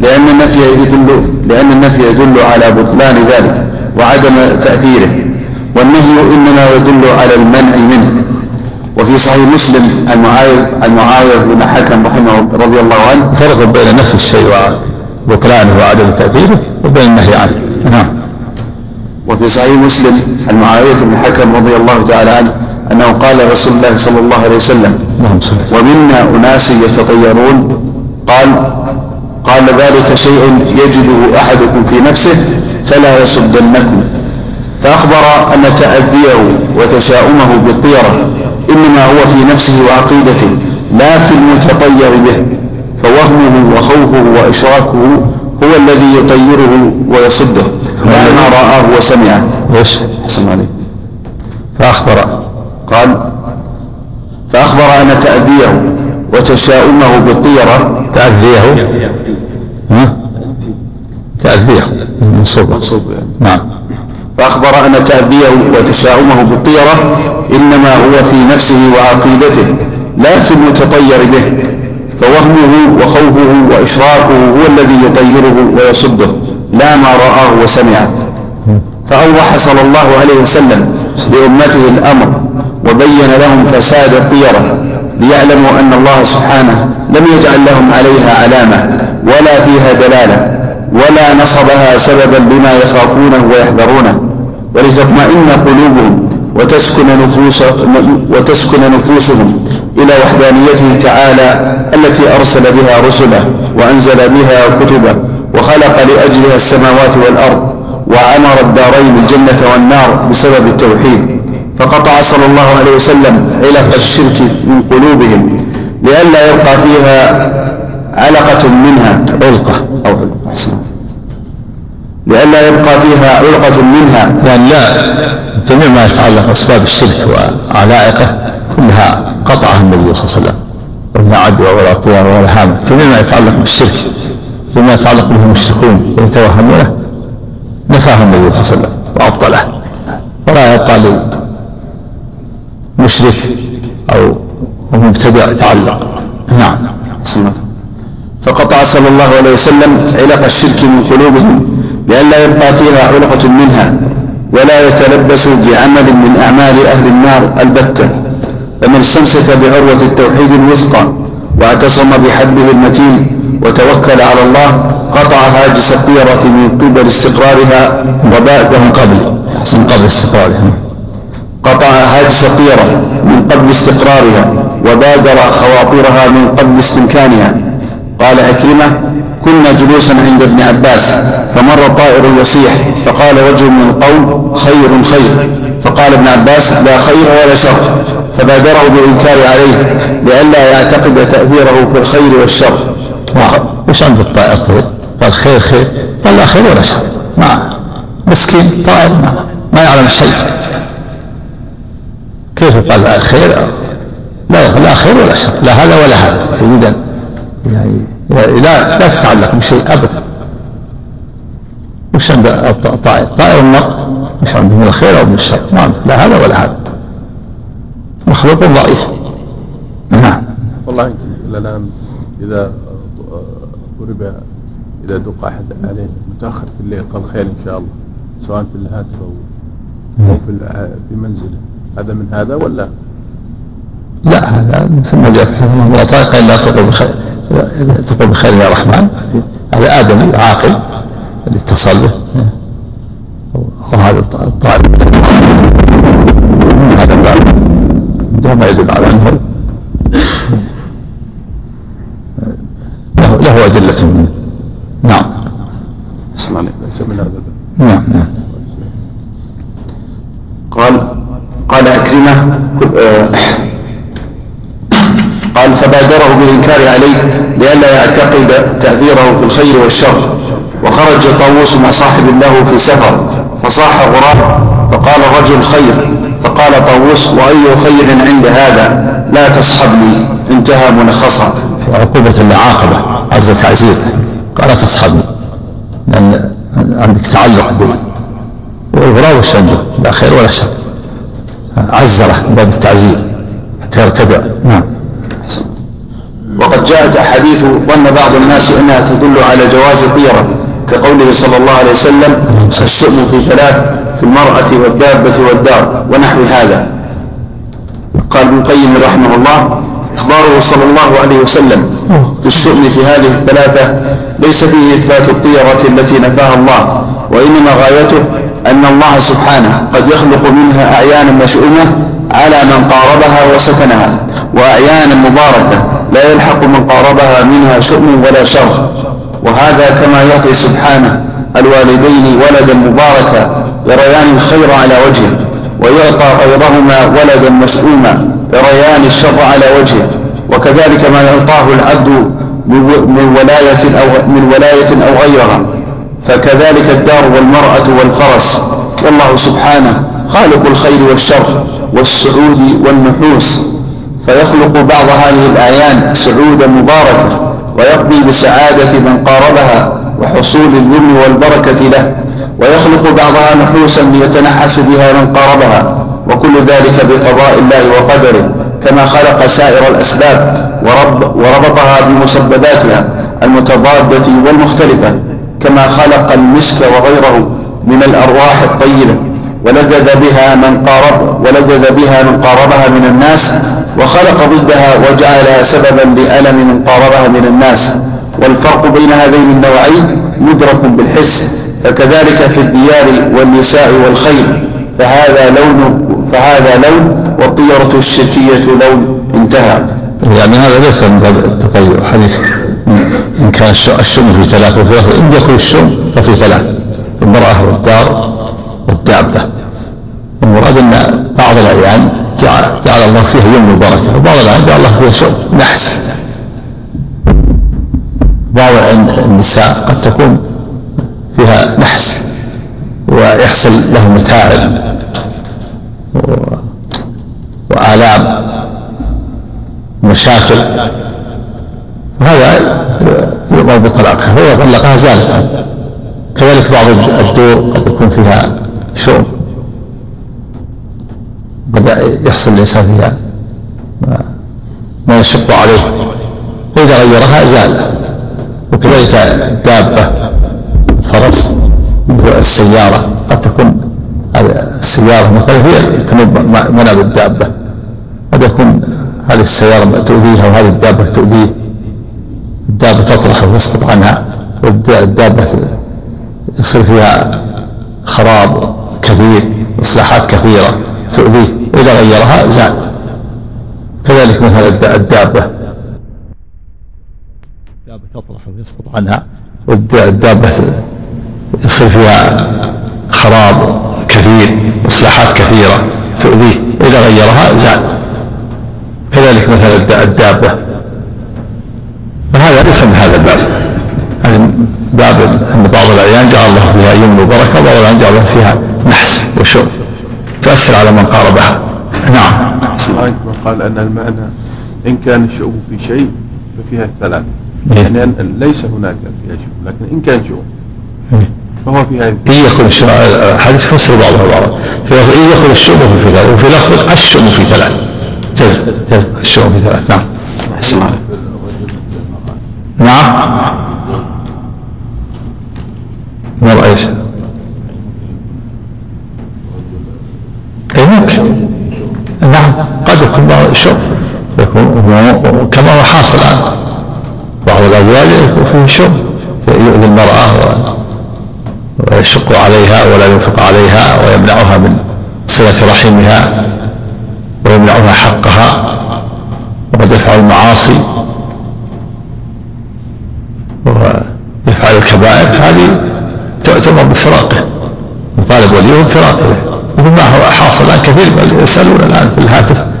لأن النفي يدل لأن النفي يدل على بطلان ذلك وعدم تأثيره والنهي إنما يدل على المنع منه. وفي صحيح مسلم المعايض المعايض بن حكم رحمه رضي الله عنه فرق بين نفي الشيء. وبطلانه وعدم تأثيره وبين النهي عنه. نعم. وفي صحيح مسلم المعاوية بن حكم رضي الله تعالى عنه أنه قال رسول الله صلى الله عليه وسلم ومنا أناس يتطيرون. قال قال ذلك شيء يجده أحدكم في نفسه فلا يصدنكم. فأخبر أن تأذيه وتشاؤمه بالطيرة إنما هو في نفسه وعقيدته لا في المتطير به. فوهمه وخوفه وإشراكه هو الذي يطيره ويصده. لا ما رآه وسمعه. إيش؟ حسن عليك فأخبر. قال فأخبر أن تأذيه وتشاؤمه بالطيرة. تأذيه؟ ها؟ تأذيه. منصوبة نعم. فأخبر أن تأذيه وتشاؤمه بالطيرة إنما هو في نفسه وعقيدته لا في المتطير به. فوهمه وخوفه وإشراكه هو الذي يطيره ويصده لا ما رآه وسمعه. فأوضح صلى الله عليه وسلم لأمته الأمر وبين لهم فساد الطيرة ليعلموا أن الله سبحانه لم يجعل لهم عليها علامة ولا فيها دلالة ولا نصبها سببا لما يخافونه ويحذرونه. ولتطمئن قلوبهم وتسكن, نفوس وتسكن نفوسهم. إلى وحدانيته تعالى التي أرسل بها رسله وأنزل بها كتبه وخلق لأجلها السماوات والأرض وعمر الدارين الجنة والنار بسبب التوحيد. فقطع صلى الله عليه وسلم علق الشرك من قلوبهم لئلا يبقى فيها علقة منها. علقة أو علقة أحسن. لئلا يبقى فيها علقة منها. يعني لا جميع ما يتعلق بأسباب الشرك وعلائقه. كلها قطعها النبي صلى الله عليه وسلم. ولا عدوى ولا طيار ولا هامة. جميع ما يتعلق بالشرك وما يتعلق به المشركون ويتوهمونه نفاه النبي صلى الله عليه وسلم وأبطله. ولا يبقى لمشرك أو مبتدع يتعلق. نعم. فقطع صلى الله عليه وسلم علق الشرك من قلوبهم لئلا يبقى فيها علقة منها ولا يتلبس بعمل من أعمال أهل النار البتة. فمن استمسك بعروة التوحيد الوثقى واعتصم بحبه المتين وتوكل على الله قطع هاجس الطيرة من قبل استقرارها وبعد من قبل. من قبل استقرارها. قطع هاجس الطيرة من قبل استقرارها وبادر خواطرها من قبل استمكانها. قال عكرمة كنا جلوسا عند ابن عباس فمر طائر يصيح فقال رجل من القوم خير خير. فقال ابن عباس لا خير ولا شر فبادره بالإنكار عليه لئلا يعتقد تأثيره في الخير والشر. وش عند الطائر طير قال خير خير قال لا خير ولا شر. ما مسكين طائر ما, ما يعلم شيء. كيف قال خير؟ لا لا خير ولا شر لا هذا ولا هذا. يعني لا لا تتعلق بشيء ابدا. وش عند الطائر طائر. النار وش عنده من الخير أو من الشر. ما عنده لا هذا ولا هذا. مخلوق ضعيف. نعم. والله إلى الآن إذا ضرب إذا دق أحد عليه متأخر في الليل قال خير إن شاء الله سواء في الهاتف أو أو في في منزله. هذا من هذا ولا؟ لا هذا مثل ما جاء في الحديث الله طريقة إلا تقول بخير تقول بخير يا رحمن. هذا آدمي عاقل. اللي اتصل به وهذا الطالب هذا الباب ما يدل على أنه له له أدلة. منه نعم. اسمع ليس من هذا نعم. نعم قال قال أكرمة قال فبادره بالإنكار عليه لئلا يعتقد تأثيره في الخير والشر. وخرج طاووس مع صاحب له في سفر فصاح غراب فقال الرجل خير فقال طاووس وأي خير عند هذا؟ لا تصحبني انتهى ملخصا. عقوبة العاقبة عز تعزير. قال تصحبني لأن عندك تعلق به. والغراب عنده؟ لا خير ولا شر. عزره باب التعزير حتى يرتدع. نعم. وقد جاءت أحاديث ظن بعض الناس أنها تدل على جواز الطيرة. كقوله صلى الله عليه وسلم الشؤم في ثلاث في المرأة والدابة والدار ونحو هذا. قال ابن القيم رحمه الله إخباره صلى الله عليه وسلم بالشؤم في هذه الثلاثة ليس فيه إثبات الطيرة التي نفاها الله وإنما غايته أن الله سبحانه قد يخلق منها أعيانا مشؤومة على من قاربها وسكنها وأعيانا مباركة لا يلحق من قاربها منها شؤم ولا شر. وهذا كما يعطي سبحانه الوالدين ولدا مباركا يريان الخير على وجهه ويعطى غيرهما ولدا مسؤوما يريان الشر على وجهه. وكذلك ما يعطاه العبد من ولاية أو من ولاية أو غيرها. فكذلك الدار والمرأة والفرس. والله سبحانه خالق الخير والشر والسعود والنحوس. فيخلق بعض هذه الأعيان سعودا مباركة ويقضي بسعادة من قاربها وحصول الذل والبركة له ويخلق بعضها نحوسا ليتنحس بها من قاربها وكل ذلك بقضاء الله وقدره كما خلق سائر الأسباب ورب وربطها بمسبباتها المتضادة والمختلفة كما خلق المسك وغيره من الأرواح الطيبة. ولذذ بها من قارب ولذذ بها من قاربها من الناس وخلق ضدها وجعلها سببا لألم من قاربها من الناس. والفرق بين هذين النوعين مدرك بالحس. فكذلك في الديار والنساء والخيل فهذا لون فهذا لون والطيرة الشركية لون انتهى. يعني هذا ليس من باب التطير. حديث إن كان الشم في ثلاث وفي إن يكون الشم ففي ثلاث. المرأة والدار والدابة المراد أن بعض الأعيان جعل, جعل الله فيها يوم البركة وبعض الأعيان جعل الله فيها شم نحس. بعض النساء قد تكون فيها نحس ويحصل له متاعب وآلام مشاكل. وهذا يؤمر بطلاقها فإذا طلقها زالت كذلك بعض الدور قد يكون فيها شؤم قد يحصل الإنسان فيها. ما يشق عليه. فإذا غيرها زال. وكذلك الدابة الفرس مثل السيارة. قد تكون السيارة مثلا هي تمر مناب الدابة. قد يكون هذه السيارة تؤذيها وهذه الدابة تؤذيه. الدابة تطرح ويسقط عنها. والدابة يصير فيها خراب. كثير إصلاحات كثيرة تؤذيه وإذا غيرها زال. كذلك مثلا الدابة. الدابة تطرح ويسقط عنها والدابة يصير فيها خراب كثير إصلاحات كثيرة تؤذيه إذا غيرها زاد كذلك مثلا الدابة. فهذا ليس من هذا الباب. هذا باب أن بعض الأعيان جعل الله فيها يمن وبركة وبعض الأعيان جعل الله فيها نحس وشوك تؤثر على من قاربها نعم. قال أن المعنى إن كان الشؤم في شيء ففيها ثلاث إيه. يعني أن ليس هناك فيها شؤم لكن إن كان شؤم إيه. فهو في هذه إن يكون الشؤم حديث فسر بعضها بعضا فإن يكون الشؤم في ثلاث وفي لفظ الشؤم في ثلاث. جزم جزم الشؤم في ثلاث. نعم. نعم. ما إيش؟ اي ممكن نعم قد الشوف يكون كما هو حاصل الآن. بعض الأزواج يكون فيه شوف. يؤذي المرأة ويشق عليها ولا ينفق عليها ويمنعها من صلة رحمها ويمنعها حقها وقد يفعل المعاصي ويفعل الكبائر. هذه تؤتمر بفراقه. يطالب وليه بفراقه مثل ما هو حاصل الآن؟ كثير يسالون الآن في الهاتف.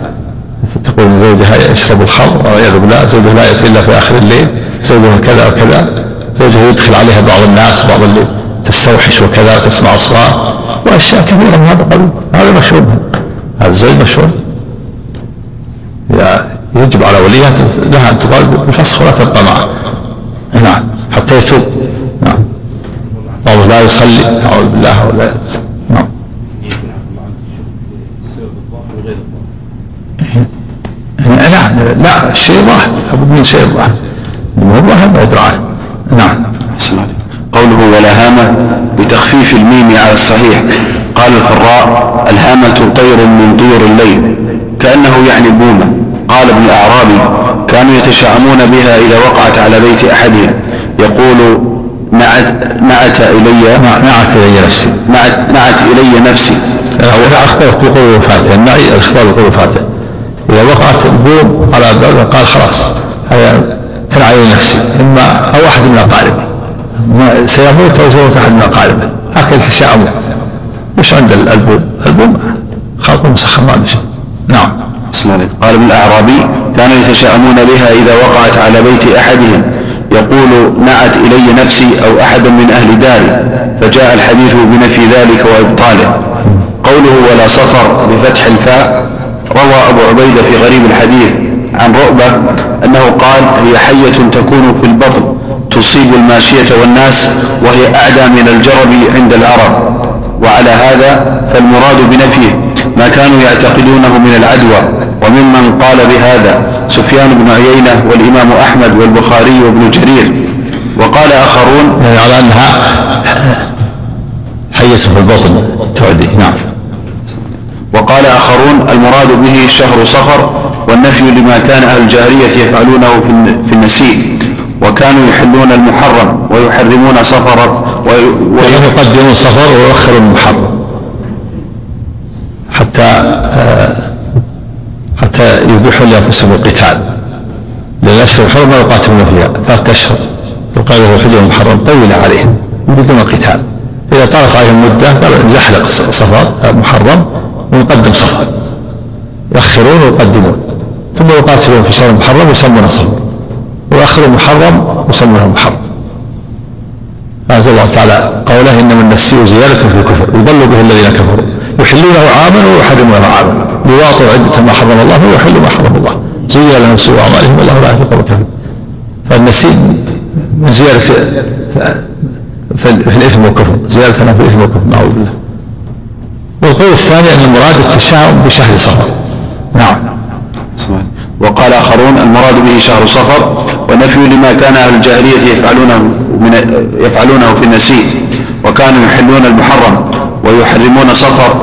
تقول زوجها يشرب الخمر والعياذ بالله زوجها لا يأتي الا في آخر الليل زوجها كذا وكذا زوجها يدخل عليها بعض الناس بعض الليل تستوحش وكذا وتسمع أصوات وأشياء كثيرة من هذا القبيل هذا مشهور هذا الزوج مشهور يجب على وليها لها أن تطالب بالفسخ ولا تبقى معه نعم حتى يتوب. نعم. بعضه لا يصلي نعوذ بالله ولا نعم نعم لا الشيء واحد لابد من شيء واحد المهم واحد ما يدرى عنه نعم قوله ولا هامة بتخفيف الميم على الصحيح قال الفراء الهامة طير من طيور الليل كأنه يعني بومة قال ابن الأعرابي كانوا يتشاءمون بها إذا وقعت على بيت أحدهم يقول نعت, نعت إلي نعت إلي نفسي نعت, نعت إلي نفسي أو أخبر بقول وفاته النعي الإخبار بقول وفاته إذا وقعت البوم على باب قال خلاص هذا تنعي نفسي إما أو أحد من أقاربه سيموت أو سيموت أحد من أقاربه هكذا تشاءموا مش عند البوم. البوم خلق مسخر ما شيء نعم. قال ابن الأعرابي كانوا يتشاءمون بها إذا وقعت على بيت أحدهم. يقول نعت إلي نفسي أو أحد من أهل داري. فجاء الحديث بنفي ذلك وإبطاله. قوله ولا صفر بفتح الفاء. روى أبو عبيدة في غريب الحديث عن رؤبة أنه قال هي حية تكون في البطن تصيب الماشية والناس وهي أعدى من الجرب عند العرب. وعلى هذا فالمراد بنفيه ما كانوا يعتقدونه من العدوى. وممن قال بهذا سفيان بن عيينة والإمام أحمد والبخاري وابن جرير. وقال آخرون يعني على أنها حية في البطن تعدي. نعم. وقال آخرون المراد به شهر صفر والنفي لما كان أهل الجاهلية يفعلونه في النسيء وكانوا يحلون المحرم ويحرمون صفر ويقدمون صفر ويؤخرون المحرم. حتى آه، حتى يبيحوا لأنفسهم القتال. لأن الاشهر الحرم يقاتلون فيها. ثلاثة أشهر. يقال له الحجر المحرم طول عليهم. يريدون القتال إذا طالت عليهم مدة قال نزحلق صفر محرم. ونقدم صفر يؤخرون ويقدمون. ثم يقاتلون في شهر المحرم ويسمونه صفر ويؤخرون المحرم ويسمونه محرم. أنزل الله تعالى قوله إنما النسيء زيادة في الكفر. يضل به الذين كفروا. يحلونه عاما ويحرمونه عاما ليواطوا عدة ما حرم الله ويحلوا ما حرم الله. زين لهم سوء أعمالهم والله لا يهدي القوم الكافرين. فالنسيء من زيادة في الإثم والكفر. زيادة في الإثم والكفر. نعوذ بالله. والقول الثاني أن المراد التشاؤم بشهر صفر. نعم. وقال آخرون المراد به شهر صفر ونفي لما كان أهل الجاهلية يفعلونه من يفعلونه في النسيء وكانوا يحلون المحرم ويحرمون صفر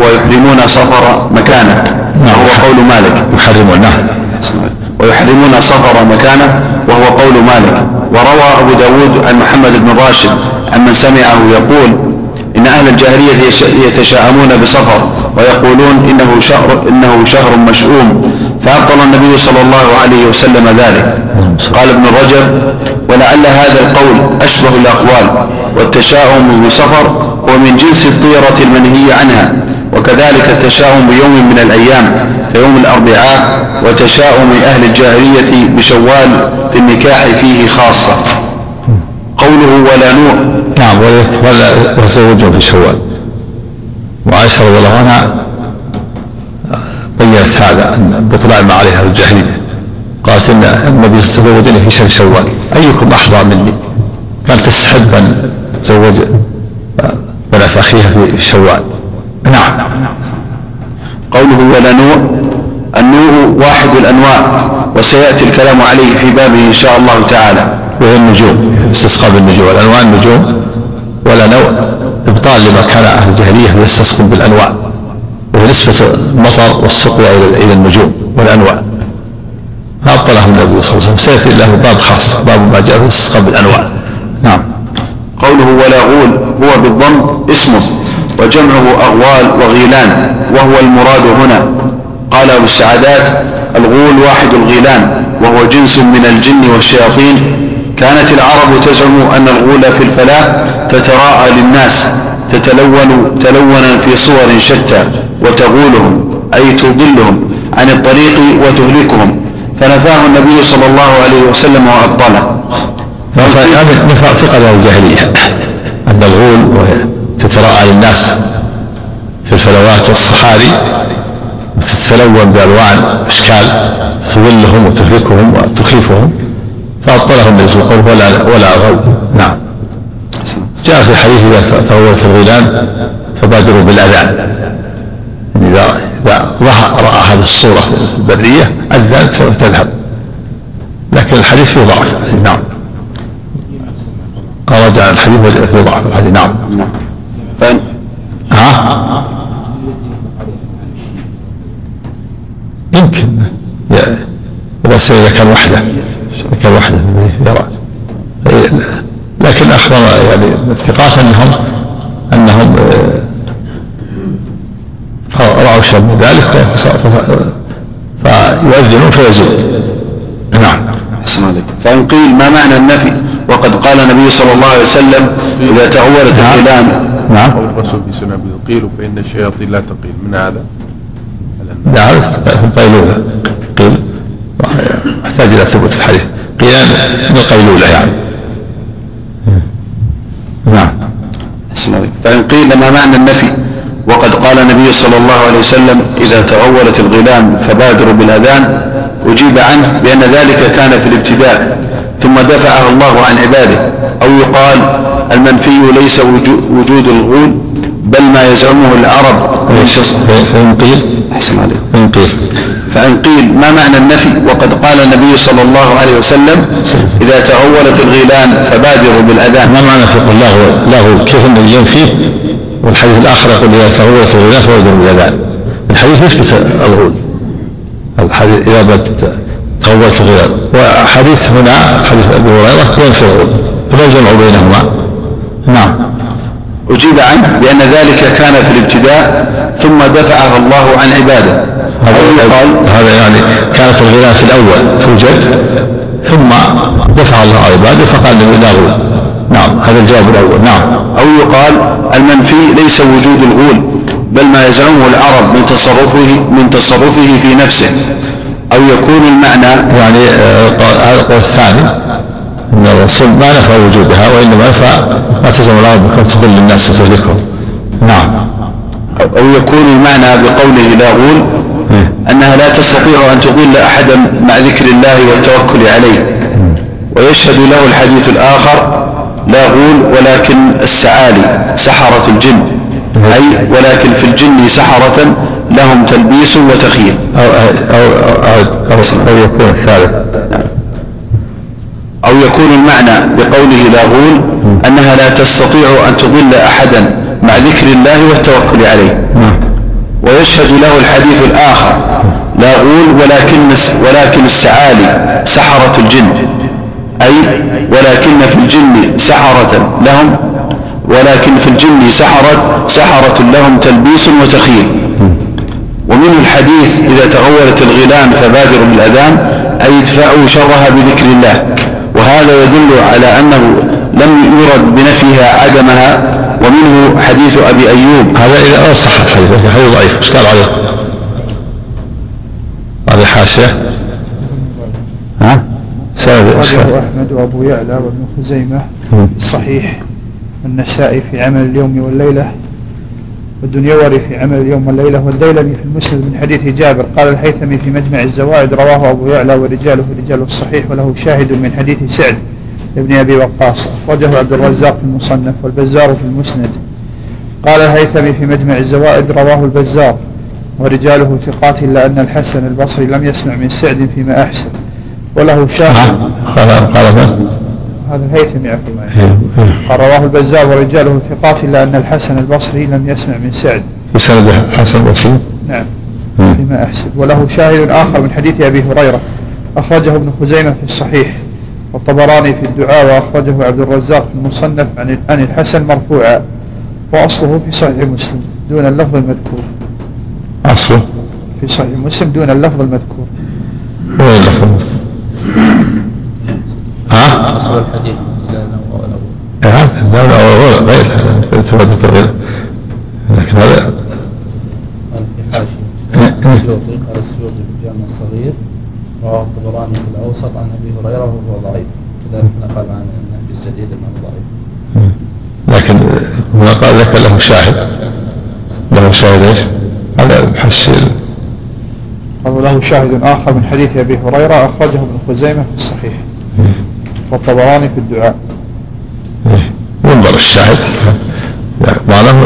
ويحرمون صفر مكانه. نعم. وهو قول مالك. يحرمون نعم ويحرمون صفر مكانه وهو قول مالك. وروى أبو داود عن محمد بن راشد عن من سمعه يقول إن أهل الجاهلية يتشاءمون بصفر ويقولون إنه شهر, إنه شهر مشؤوم فأبطل النبي صلى الله عليه وسلم ذلك. قال ابن رجب ولعل هذا القول أشبه الأقوال والتشاؤم بصفر هو من جنس الطيرة المنهي عنها وكذلك التشاؤم بيوم من الأيام كيوم الأربعاء وتشاؤم أهل الجاهلية بشوال في النكاح فيه خاصة. قوله ولا نوح نعم ولا وزوجه في شوال. وعائشة رضي الله عنها بينت هذا بطلان ما عليها الجاهلية. قالت إن النبي تزوجني في شهر شوال. أيكم أحظى مني؟ كانت تستحب أن تزوج بنات أخيها في شوال. نعم. قوله ولا نوع النوع واحد الأنواع وسيأتي الكلام عليه في بابه إن شاء الله تعالى. وهي النجوم استسقاء بالنجوم الأنواع النجوم ولا نوع إبطال لما كان أهل الجاهلية يستسقون بالأنواع وهي نسبة المطر والسقيا إلى النجوم والأنواع. فأبطله النبي صلى الله عليه وسلم. سيأتي له باب خاص باب ما جاء في الاستسقاء بالأنواع. نعم. قوله ولا غول هو بالضم اسمه وجمعه أغوال وغيلان وهو المراد هنا. قال أبو السعادات الغول واحد الغيلان وهو جنس من الجن والشياطين كانت العرب تزعم أن الغول في الفلاة تتراءى للناس تتلون تلونا في صور شتى وتغولهم أي تضلهم عن الطريق وتهلكهم. فنفاه النبي صلى الله عليه وسلم وأبطله. ثقة الجاهلية. أن الغول تتراءى للناس في الفلوات والصحاري وتتلون بألوان أشكال تظلهم وتهلكهم وتخيفهم فأبطله النبي صلى الله عليه وسلم ولا ولا غو نعم. جاء في الحديث إذا تغولت الغيلان فبادروا بالأذان. إذا إذا رأى هذه الصورة في البرية أذن تذهب. لكن الحديث فيه ضعف. نعم. رجع الحديث فيه ضعف. الحديث نعم. نعم فإن ها؟ يمكن. إذا كان وحده. كان وحده يرى. لكن أخبر يعني الثقات أنهم أنهم آه، رأوا شيئا من ذلك فيؤذنون فيزول. نعم. فإن قيل ما معنى النفي؟ وقد قال النبي صلى الله عليه وسلم إذا تغولت نعم. الكلام نعم. قول الرسول في سنة قيل فإن الشياطين لا تقيل. من هذا؟ نعم. القيلولة قيل يحتاج إلى ثبوت الحديث. قيام من القيلولة يعني. نعم. فإن قيل ما معنى النفي؟ وقد قال النبي صلى الله عليه وسلم إذا تغولت الغلام فبادروا بالأذان أجيب عنه بأن ذلك كان في الابتداء ثم دفعه الله عن عباده أو يقال المنفي ليس وجود الغول بل ما يزعمه العرب. فإن قيل؟ أحسن عليك فإن قيل. فإن قيل ما معنى النفي وقد قال النبي صلى الله عليه وسلم إذا تغولت الغيلان فبادروا بالأذان. ما معنى في لا له؟ كيف أنه ينفي والحديث الآخر يقول إذا تغولت الغيلان فبادروا بالأذان. الحديث يثبت الغول الحديث إذا تغولت الغيلان. وحديث هنا حديث أبي هريرة ينفي الغول فما الجمع بينهما؟ نعم. أجيب عنه بأن ذلك كان في الابتداء ثم دفعه الله عن عباده. هذا يقال هذا يعني كانت الغلاف في الأول توجد ثم دفع الله عباده فقال له لا غول نعم هذا الجواب الأول. نعم. أو يقال المنفي ليس وجود الغول بل ما يزعمه العرب من تصرفه من تصرفه في نفسه. أو يكون المعنى يعني آه، هذا القول الثاني أن الرسول ما نفى وجودها وإنما نفى ما تزعم العرب بكم تضل الناس وتهلكهم نعم. أو يكون المعنى بقوله لا غول. أنها لا تستطيع أن تضل أحدا مع ذكر الله والتوكل عليه. ويشهد له الحديث الآخر لا غول ولكن السعالي سحرة الجن. أي ولكن في الجن سحرة لهم تلبيس وتخيل أو, أو, أو, أو, أو يكون الثالث. أو يكون المعنى بقوله لا غول أنها لا تستطيع أن تضل أحدا مع ذكر الله والتوكل عليه. ويشهد له الحديث الآخر لا غول ولكن ولكن السعالي سحرة الجن. أي ولكن في الجن سحرة لهم ولكن في الجن سحرة سحرة لهم تلبيس وتخيل ومنه الحديث إذا تغولت الغيلان فبادروا بالأذان أي ادفعوا شرها بذكر الله. وهذا يدل على أنه لم يرد بنفيها عدمها ومنه حديث أبي أيوب. هذا إذا صح الحديث لكن حديث ضعيف. إيش قال عليه؟ هذه حاشية. ها؟ سند أحمد وأبو يعلى وابن خزيمة. في الصحيح والنسائي في عمل اليوم والليلة. والدنيوري في عمل اليوم والليلة. والديلمي في المسند من حديث جابر. قال الهيثمي في مجمع الزوائد رواه أبو يعلى ورجاله رجال الصحيح وله شاهد من حديث سعد. ابن أبي وقاص أخرجه عبد الرزاق في المصنف والبزار في المسند. قال الهيثمي في مجمع الزوائد رواه البزار ورجاله ثقات إلا أن الحسن البصري لم يسمع من سعد فيما أحسن وله شاهد. قال قال هذا الهيثمي يعقل قال رواه البزار ورجاله ثقات إلا أن الحسن البصري لم يسمع من سعد. بسند الحسن البصري نعم. فيما أحسب وله شاهد آخر من حديث أبي هريرة أخرجه ابن خزيمة في الصحيح. والطبراني في الدعاء وأخرجه عبد الرزاق في المصنف عن عن الحسن مرفوعا وأصله في صحيح مسلم دون اللفظ المذكور. أصله؟ في صحيح مسلم دون اللفظ المذكور. وين اللفظ المذكور. ها؟ أصل الحديث. هذا لا لا غير ثبتت غير لكن هذا قال في حاشية السيوطي قال السيوطي في الجامع الصغير. رواه الطبراني في الأوسط عن أبي هريرة وهو ضعيف. كذلك نقل عن النبي السديد أنه ضعيف. لكن هنا قال لك له شاهد؟ له شاهد إيش؟ هذا بحس قال له شاهد آخر من حديث أبي هريرة أخرجه ابن خزيمة في الصحيح. والطبراني في الدعاء. ينظر الشاهد. معناه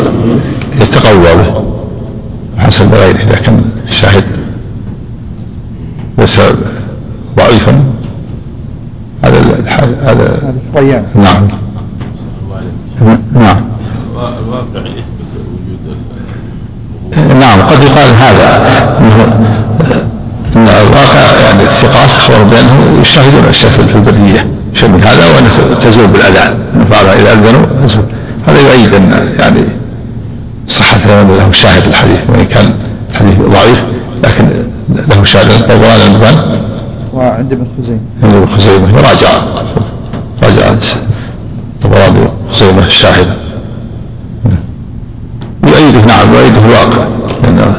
يتقوى به حسب غيره إذا كان الشاهد ليس ضعيفا. هذا هذا هذا نعم. نعم. الواقع يثبت وجود نعم قد يقال هذا. انه إن الواقع يعني الثقات اخبروا بانه يشاهدون الاشياء في البرية شيء من هذا وان تزول بالأذان. بعض إذا أذنوا. هذا يؤيد أن يعني صحة له شاهد الحديث وإن كان الحديث ضعيف لكن له شاهد الطبراني المبان وعند ابن خزيمة. عند ابن خزيمة. راجع. راجع. الطبراني خزيمة الشاهد يؤيده نعم يؤيده الواقع. لأن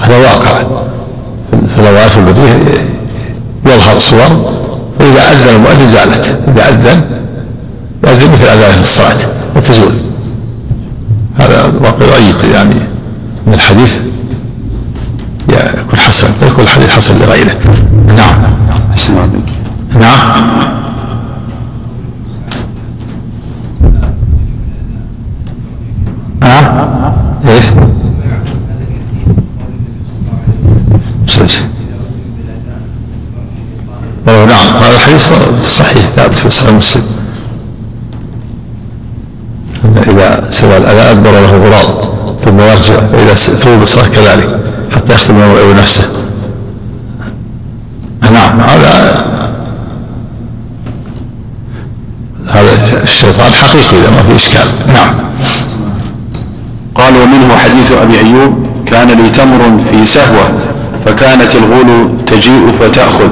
هذا واقع. في الأوقات البديهة يظهر صور فإذا أذن المؤذن زالت. إذا أذن يأذن مثل أذان الصلاة. وتزول. هذا الواقع يؤيد يعني من الحديث. يكون حسن يكون الحديث حسن لغيره. نعم. نعم. ها؟ إيش؟ نعم. هذا الحديث صحيح ثابت في صحيح مسلم. إذا سوى الأذى أدبر له غراب ثم يرجع وإذا ثوب كذلك. حتى يختم نفسه. نعم. هذا هذا الشيطان حقيقي إذا ما في إشكال. نعم. قال ومنه حديث أبي أيوب كان لي تمر في سهوة فكانت الغول تجيء فتأخذ.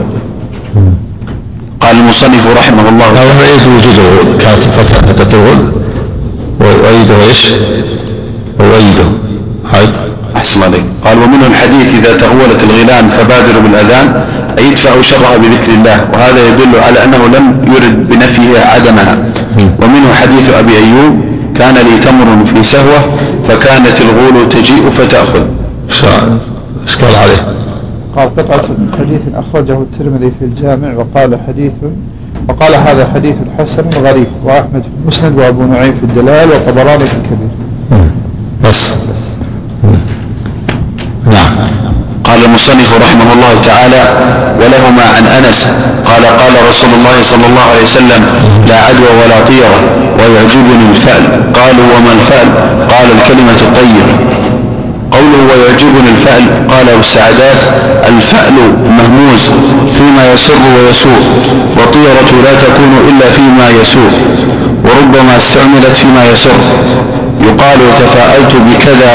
قال المصنف رحمه الله هذا يؤيد وجود الغول. كانت فتاة الغول. ويؤيده إيش؟ ويؤيده أحسن عليك. قال ومنه الحديث إذا تغولت الغيلان فبادروا بالأذان أي يدفعوا شرها بذكر الله وهذا يدل على أنه لم يرد بنفيه عدمها. ومنه حديث أبي أيوب كان لي تمر في سهوة فكانت الغول تجيء فتأخذ. إيش قال عليه؟ قال قطعة حديث أخرجه الترمذي في الجامع وقال حديث وقال هذا حديث حسن غريب وأحمد في المسند وأبو نعيم في الدلال وطبراني في الكبير. بس نعم قال المصنف رحمه الله تعالى ولهما عن أنس قال قال رسول الله صلى الله عليه وسلم لا عدوى ولا طيرة ويعجبني الفأل. قالوا وما الفأل؟ قال الكلمة الطيبة قوله ويعجبني الفأل قال السعدات الفأل مهموز فيما يسر ويسوء والطيرة لا تكون إلا فيما يسوء وربما استعملت فيما يسر. يقال تفاءلت بكذا.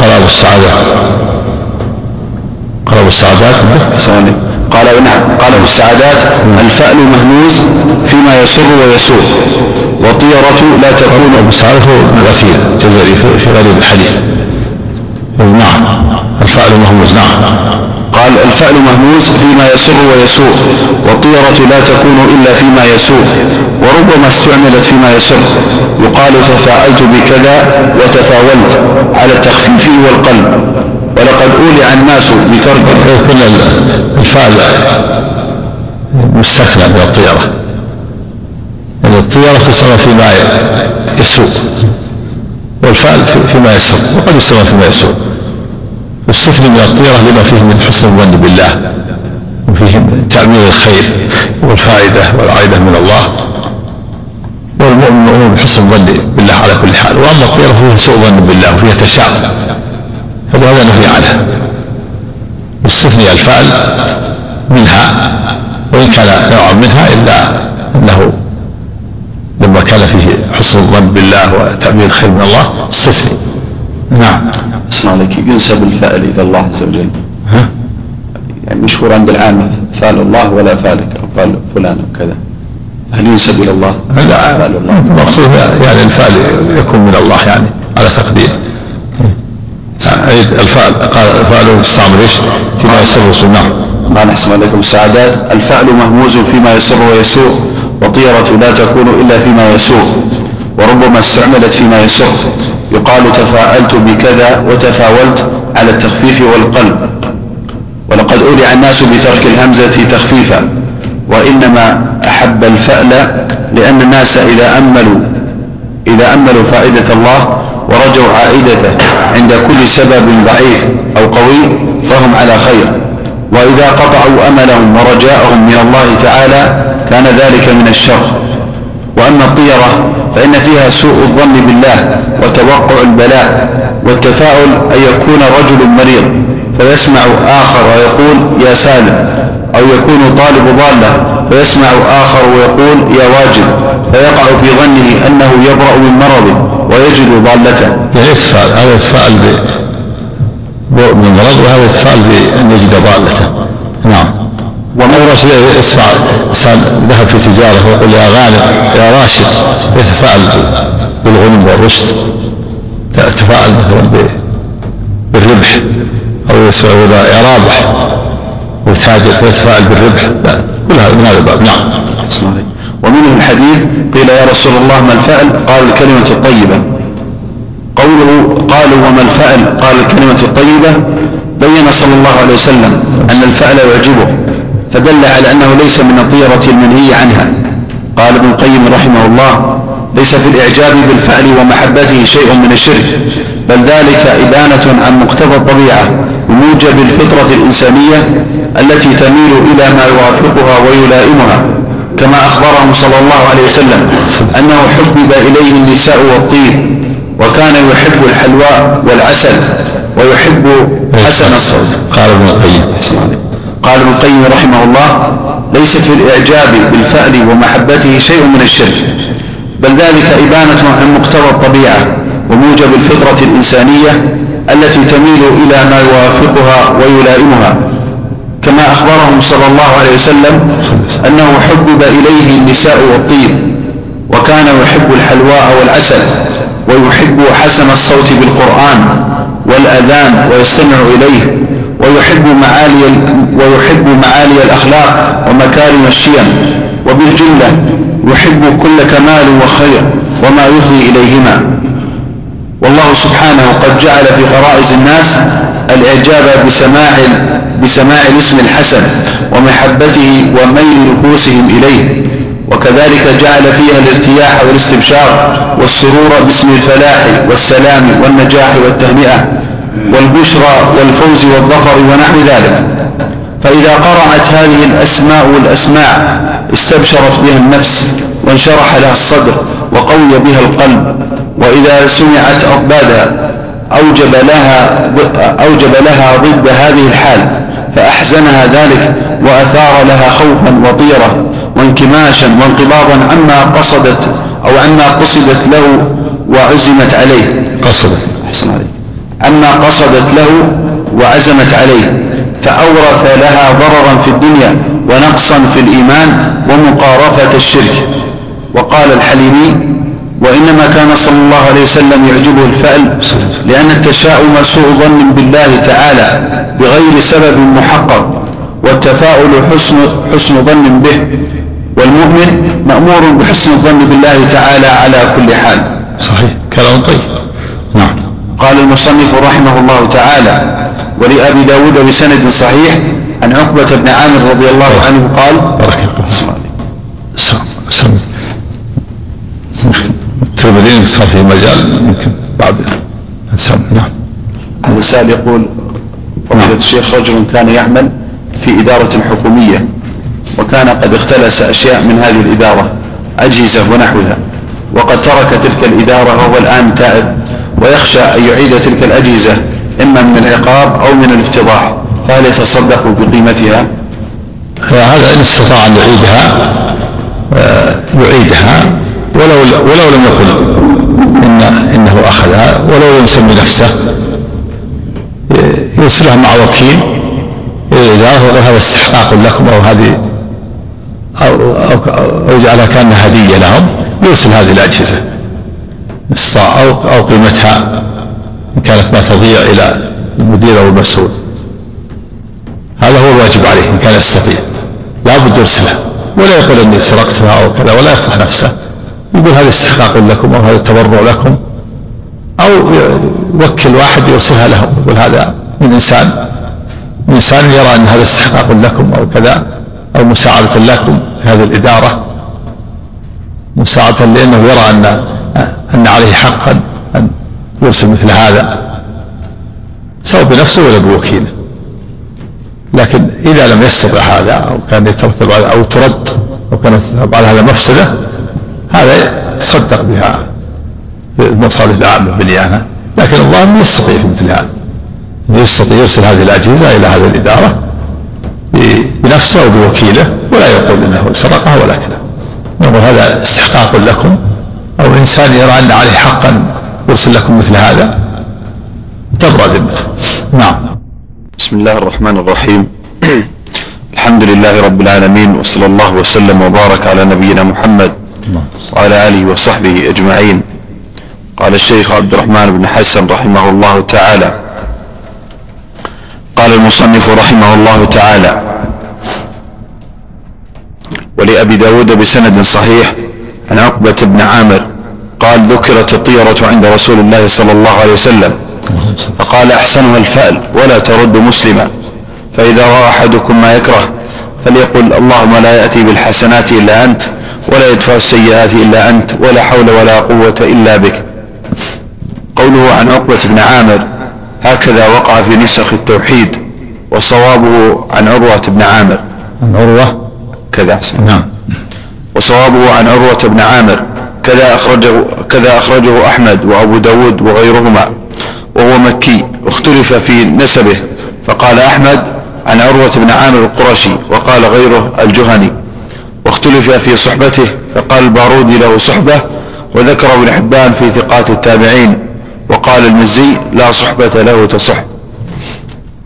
قال أبو السعادة. قال أبو السعدات قال نعم قال ابو السعادات الفأل مهموز فيما يسر ويسوء. والطيرة لا تكون. ابو السعادات هو ابن الاثير الجزري في غريب الحديث. نعم. الفأل مهموز نعم. قال الفعل مهموز فيما يسر ويسوء. والطيرة لا تكون إلا فيما يسوء. وربما استعملت فيما يسر. يقال تفاءلت بكذا وتفاولت على التخفيف والقلب. ولقد أولع الناس بترك كل الفعل مستثنى من الطيرة. الطيرة تسمى فيما يسوء والفعل فيما يسر وقد يسمى فيما يسوء. يستثني من الطيرة لما فيه من حسن الظن بالله وفيه تأمين الخير والفائدة والعائدة من الله. والمؤمن مؤمن بحسن الظن بالله على كل حال. وأما الطيرة فيها سوء ظن بالله وفيها تشاؤم. فلهذا نهي عنها استثني الفعل منها وإن كان نوعا منها إلا أنه لما كان فيه حسن الظن بالله وتأمين الخير من الله استثني نعم. أسمع عليك ينسب الفعل إلى الله عز وجل. ها؟ يعني مشهور عند العامة فعل الله ولا فعلك أو فعل فلان أو كذا. هل ينسب إلى الله؟ لا. فعل الله. المقصود يعني الفعل يكون من الله يعني على تقدير. عيد الفعل قال الفعل يستعمل إيش؟ فيما يسر ويسوء نعم. قال احسن عليكم السعادات الفعل مهموز فيما يسر ويسوء وطيرة لا تكون إلا فيما يسوء وربما استعملت فيما يسر. يقال تفاءلت بكذا وتفاولت على التخفيف والقلب. ولقد أولع الناس بترك الهمزة تخفيفا وإنما أحب الفأل لأن الناس إذا أملوا إذا أملوا فائدة الله ورجوا عائدته عند كل سبب ضعيف أو قوي فهم على خير. وإذا قطعوا أملهم ورجاءهم من الله تعالى كان ذلك من الشر. وأما الطيرة فإن فيها سوء الظن بالله وتوقع البلاء والتفاؤل أن يكون رجل مريض فيسمع آخر ويقول يا سالم أو يكون طالب ضالة فيسمع آخر ويقول يا واجب فيقع في ظنه أنه يبرأ من مرض ويجد ضالته. يعني يتفاءل هذا يتفاءل من مرض وهذا يتفاءل بأن يجد ضالته. نعم. ومن رشد يسمع إنسان ذهب في تجارة ويقول يا غالب يا راشد يتفاءل بالغنم والرشد؟ يتفاءل مثلا بالربح أو يا رابح. ويتاجر ويتفاءل بالربح؟ لا كل هذا من هذا الباب. نعم. ومنه الحديث قيل يا رسول الله ما الفعل؟ قال الكلمة الطيبة. قوله قالوا وما الفعل؟ قال الكلمة الطيبة. بين صلى الله عليه وسلم أن الفعل يعجبه. فدل على أنه ليس من الطيرة المنهي عنها. قال ابن القيم رحمه الله ليس في الإعجاب بالفعل ومحبته شيء من الشرك بل ذلك إبانة عن مقتضى الطبيعة بموجب الفطرة الإنسانية التي تميل إلى ما يوافقها ويلائمها كما أخبرهم صلى الله عليه وسلم أنه حبب إليه النساء والطيب وكان يحب الحلواء والعسل ويحب حسن الصوت. قال ابن القيم. قال ابن القيم رحمه الله ليس في الإعجاب بالفأل ومحبته شيء من الشرك بل ذلك إبانة عن مقتضى الطبيعة وموجب الفطرة الإنسانية التي تميل إلى ما يوافقها ويلائمها كما أخبرهم صلى الله عليه وسلم أنه حبب إليه النساء والطيب وكان يحب الحلواء والعسل ويحب حسن الصوت بالقرآن والأذان ويستمع إليه ويحب معالي ويحب معالي الأخلاق ومكارم الشيم وبالجملة يحب كل كمال وخير وما يفضي إليهما. والله سبحانه قد جعل في غرائز الناس الإعجاب بسماع بسماع الاسم الحسن ومحبته وميل نفوسهم إليه. وكذلك جعل فيها الارتياح والاستبشار والسرور باسم الفلاح والسلام والنجاح والتهنئة والبشرى والفوز والظفر ونحو ذلك. فإذا قرأت هذه الأسماء والأسماع استبشرت بها النفس وانشرح لها الصدر وقوي بها القلب. وإذا سمعت أضدادها أوجب لها أوجب لها ضد هذه الحال. فأحزنها ذلك وأثار لها خوفا وطيرة وانكماشا وانقباضا عما قصدت أو عما قصدت له وعزمت عليه. قصدت. أحسن عليك. عما قصدت له وعزمت عليه. فأورث لها ضررا في الدنيا ونقصا في الإيمان ومقارفة الشرك. وقال الحليمي وإنما كان صلى الله عليه وسلم يعجبه الفأل لأن التشاؤم سوء ظن بالله تعالى بغير سبب محقق والتفاؤل حسن, حسن ظن به والمؤمن مأمور بحسن الظن بالله تعالى على كل حال. صحيح. كلام طيب. نعم. قال المصنف رحمه الله تعالى ولأبي داود بسند صحيح عن عقبة بن عامر رضي الله عنه قال بارك الله سم الترمذي صار في مجال يمكن بعد نعم. هذا السائل يقول فضيلة الشيخ رجل كان يعمل في إدارة حكومية وكان قد اختلس أشياء من هذه الإدارة أجهزة ونحوها وقد ترك تلك الإدارة وهو الآن تائب ويخشى أن يعيد تلك الأجهزة إما من العقاب أو من الافتضاح فهل يتصدق بقيمتها؟ هذا إن استطاع أن يعيدها آه، يعيدها. ولو ولو لم يقل إن إنه أخذها ولو لم يسمي نفسه يرسلها مع وكيل إذا ويقول هذا استحقاق لكم أو هذه أو, أو, أو يجعلها كأنها هدية لهم يرسل هذه الأجهزة. أو أو قيمتها إن كانت ما تضيع إلى المدير أو المسؤول. هذا هو الواجب عليه إن كان يستطيع. لا بد يرسلها ولا يقول إني سرقتها أو كذا ولا يفضح نفسه. يقول هذا استحقاق لكم أو هذا تبرع لكم أو يوكل واحد يرسلها لهم. يقول هذا من إنسان من إنسان يرى أن هذا استحقاق لكم أو كذا أو مساعدة لكم هذه الإدارة. مساعدة لأنه يرى أن أن عليه حقا أن يرسل مثل هذا. سواء بنفسه ولا بوكيله لكن إذا لم يستطع هذا أو كان يترتب أو ترد أو كانت على هذا مفسدة هذا يصدق بها المصالح العامة بالإعانة لكن الله يستطيع في مثل هذا. يستطيع يرسل هذه الأجهزة إلى هذه الإدارة بنفسه أو بوكيله ولا يقول إنه سرقها ولا كذا. يقول هذا استحقاق لكم أو إنسان يرى أن عليه حقا يرسل لكم مثل هذا تبرأ ذمته. نعم. بسم الله الرحمن الرحيم. <clears throat> الحمد لله رب العالمين وصلى الله وسلم وبارك على نبينا محمد وعلى آله وصحبه أجمعين. قال الشيخ عبد الرحمن بن حسن رحمه الله تعالى. قال المصنف رحمه الله تعالى ولأبي داود بسند صحيح عن عقبة بن عامر قال ذكرت الطيرة عند رسول الله صلى الله عليه وسلم. فقال أحسنها الفأل ولا ترد مسلما. فإذا رأى أحدكم ما يكره فليقل اللهم لا يأتي بالحسنات إلا أنت. ولا يدفع السيئات إلا أنت ولا حول ولا قوة إلا بك. قوله عن عقبة بن عامر هكذا وقع في نسخ التوحيد وصوابه عن عروة بن عامر. عن عروة؟ كذا أحسن نعم. وصوابه عن عروة بن عامر كذا أخرجه, كذا أخرجه أحمد وأبو داود وغيرهما وهو مكي اختلف في نسبه. فقال أحمد عن عروة بن عامر القرشي وقال غيره الجهني. واختلف في صحبته فقال البارودي له صحبة وذكر ابن حبان في ثقات التابعين وقال المزي لا صحبة له تصح.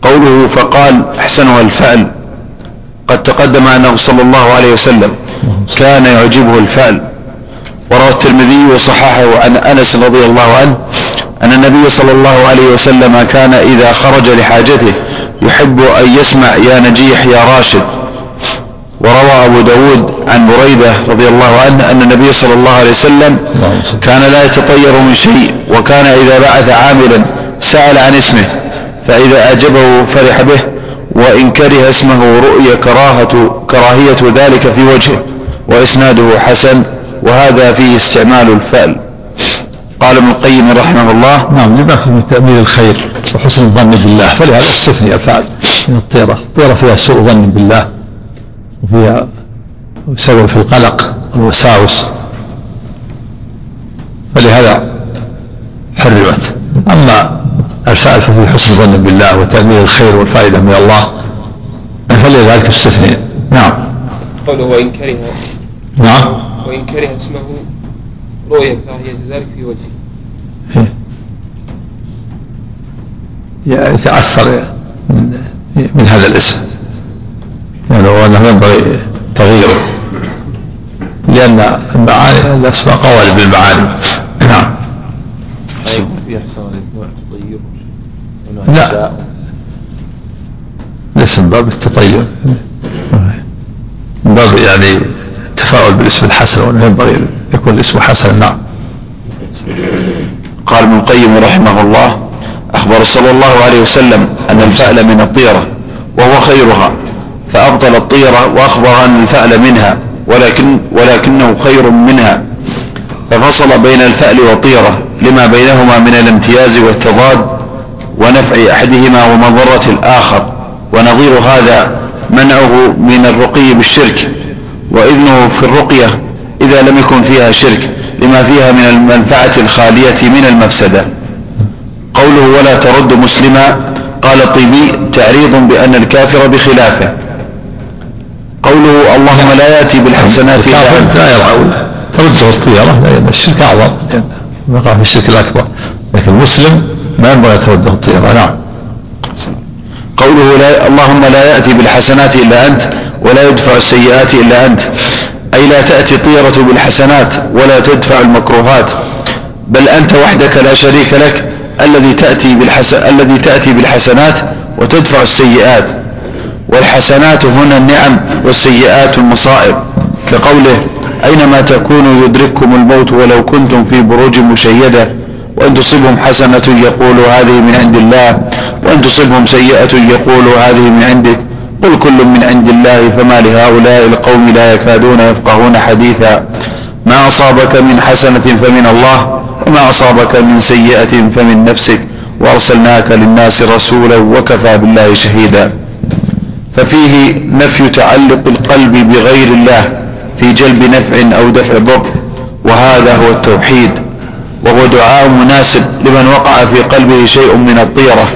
قوله فقال أحسنها الفعل. قد تقدم أنه صلى الله عليه وسلم كان يعجبه الفعل. وروى الترمذي وصححه عن أنس رضي الله عنه أن النبي صلى الله عليه وسلم كان إذا خرج لحاجته يحب أن يسمع يا نجيح يا راشد. وروى أبو داود عن بريدة رضي الله عنه أن النبي صلى الله عليه وسلم كان لا يتطير من شيء وكان إذا بعث عاملا سأل عن اسمه فإذا أعجبه فرح به وإن كره اسمه رؤي كراهة كراهية ذلك في وجهه وإسناده حسن وهذا فيه استعمال الفعل. قال ابن القيم رحمه الله نعم لما في من تأمين الخير وحسن الظن بالله فلهذا استثني الفعل من الطيرة. الطيرة فيها سوء ظن بالله. وفيها سبب في القلق والوساوس. فلهذا حرمت. أما الفائدة في حسن ظن بالله وتأمين الخير والفائدة من الله فلذلك استثني. نعم. قوله وإن كره. نعم. وإن كره اسمه رؤية كراهية ذلك في وجهه. إيه. يتأثر من, من هذا الاسم. يعني هو أنه ينبغي تغييره لأن المعاني الأسماء قوالب بالمعاني. نعم. يحصل نوع تطير. لا. ليس من باب التطير. من باب يعني التفاؤل بالاسم الحسن وأنه ينبغي يكون الاسم حسنا نعم. قال ابن القيم رحمه الله أخبر صلى الله عليه وسلم أن الفأل من الطيرة وهو خيرها. فأبطل الطيرة وأخبر أن الفأل منها ولكن ولكنه خير منها. ففصل بين الفأل والطيرة لما بينهما من الامتياز والتضاد ونفع أحدهما ومضرة الآخر. ونظير هذا منعه من الرقي بالشرك. وإذنه في الرقية إذا لم يكن فيها شرك لما فيها من المنفعة الخالية من المفسدة. قوله ولا ترد مسلما قال الطيبي تعريض بأن الكافر بخلافه. قوله اللهم لا يأتي بالحسنات إلا أنت. لا يرعى ترده الطيرة. لأن الشرك أعظم. لأن وقع في الشرك الأكبر. لكن المسلم ما ينبغي ترده الطيرة. نعم. قوله لا اللهم لا يأتي بالحسنات إلا أنت ولا يدفع السيئات إلا أنت. أي لا تأتي الطيرة بالحسنات ولا تدفع المكروهات. بل أنت وحدك لا شريك لك الذي تأتي بالحس... الذي تأتي بالحسنات وتدفع السيئات. والحسنات هنا النعم والسيئات المصائب. كقوله أينما تكونوا يدرككم الموت ولو كنتم في بروج مشيدة وإن تصبهم حسنة يقول هذه من عند الله وإن تصبهم سيئة يقول هذه من عندك قل كل من عند الله فما لهؤلاء القوم لا يكادون يفقهون حديثا. ما أصابك من حسنة فمن الله وما أصابك من سيئة فمن نفسك. وأرسلناك للناس رسولا وكفى بالله شهيدا. ففيه نفي تعلق القلب بغير الله في جلب نفع أو دفع ضر وهذا هو التوحيد وهو دعاء مناسب لمن وقع في قلبه شيء من الطيرة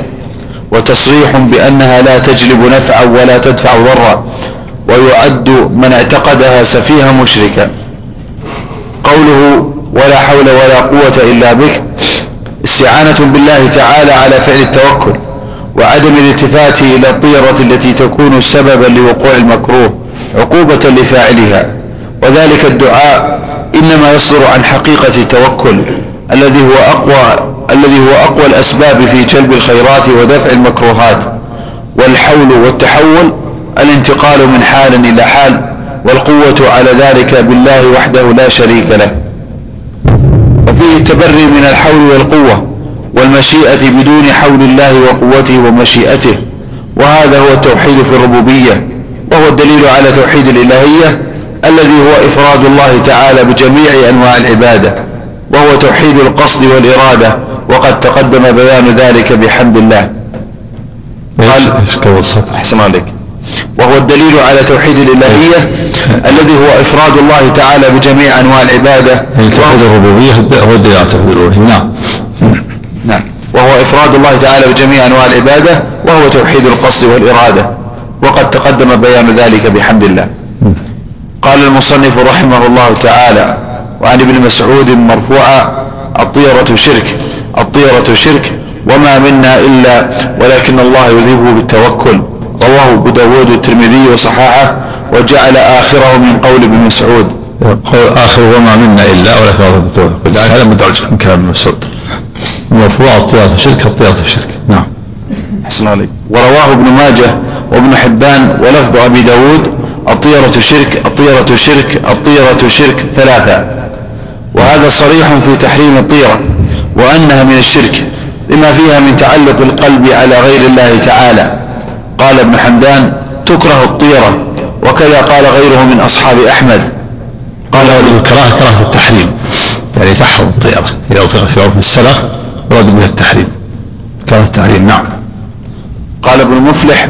وتصريح بأنها لا تجلب نفعا ولا تدفع ضرا ويعد من اعتقدها سفيها مشركا. قوله ولا حول ولا قوة إلا بك استعانة بالله تعالى على فعل التوكل وعدم الالتفات إلى الطيرة التي تكون سببا لوقوع المكروه عقوبة لفاعلها. وذلك الدعاء إنما يصدر عن حقيقة التوكل الذي هو أقوى الذي هو أقوى الأسباب في جلب الخيرات ودفع المكروهات. والحول والتحول الانتقال من حال إلى حال والقوة على ذلك بالله وحده لا شريك له. وفيه التبري من الحول والقوة. والمشيئة بدون حول الله وقوته ومشيئته. وهذا هو التوحيد في الربوبية وهو الدليل على توحيد الإلهية الذي هو إفراد الله تعالى بجميع أنواع العبادة وهو توحيد القصد والإرادة وقد تقدم بيان ذلك بحمد الله. قال أحسن عليك. وهو الدليل على توحيد الإلهية الذي هو إفراد الله تعالى بجميع أنواع العبادة. توحيد الربوبية هو الدليل على توحيد الألوهية نعم. إفراد الله تعالى بجميع أنواع العبادة وهو توحيد القصد والإرادة. وقد تقدم بيان ذلك بحمد الله. قال المصنف رحمه الله تعالى وعن ابن مسعود مرفوعا الطيرة شرك الطيرة شرك وما منا إلا ولكن الله يذهبه بالتوكل. رواه أبو داود الترمذي وصححه وجعل آخره من قول ابن مسعود. آخر وما منا إلا ولكن الله بالتوكل. يعني هذا مدرج من كلام ابن مسعود. مرفوع الطيرة شرك الطيرة شرك. نعم. أحسن عليك. ورواه ابن ماجه وابن حبان ولفظ أبي داود الطيرة شرك الطيرة شرك الطيرة شرك ثلاثة. وهذا صريح في تحريم الطيرة وأنها من الشرك لما فيها من تعلق القلب على غير الله تعالى. قال ابن حمدان تكره الطيرة وكذا قال غيره من أصحاب أحمد. قال الكراهة كراهة التحريم. يعني تحرم الطيرة. إذا أطلقت في عرف السلف يراد بها التحريم. كراهة التحريم نعم. قال ابن مفلح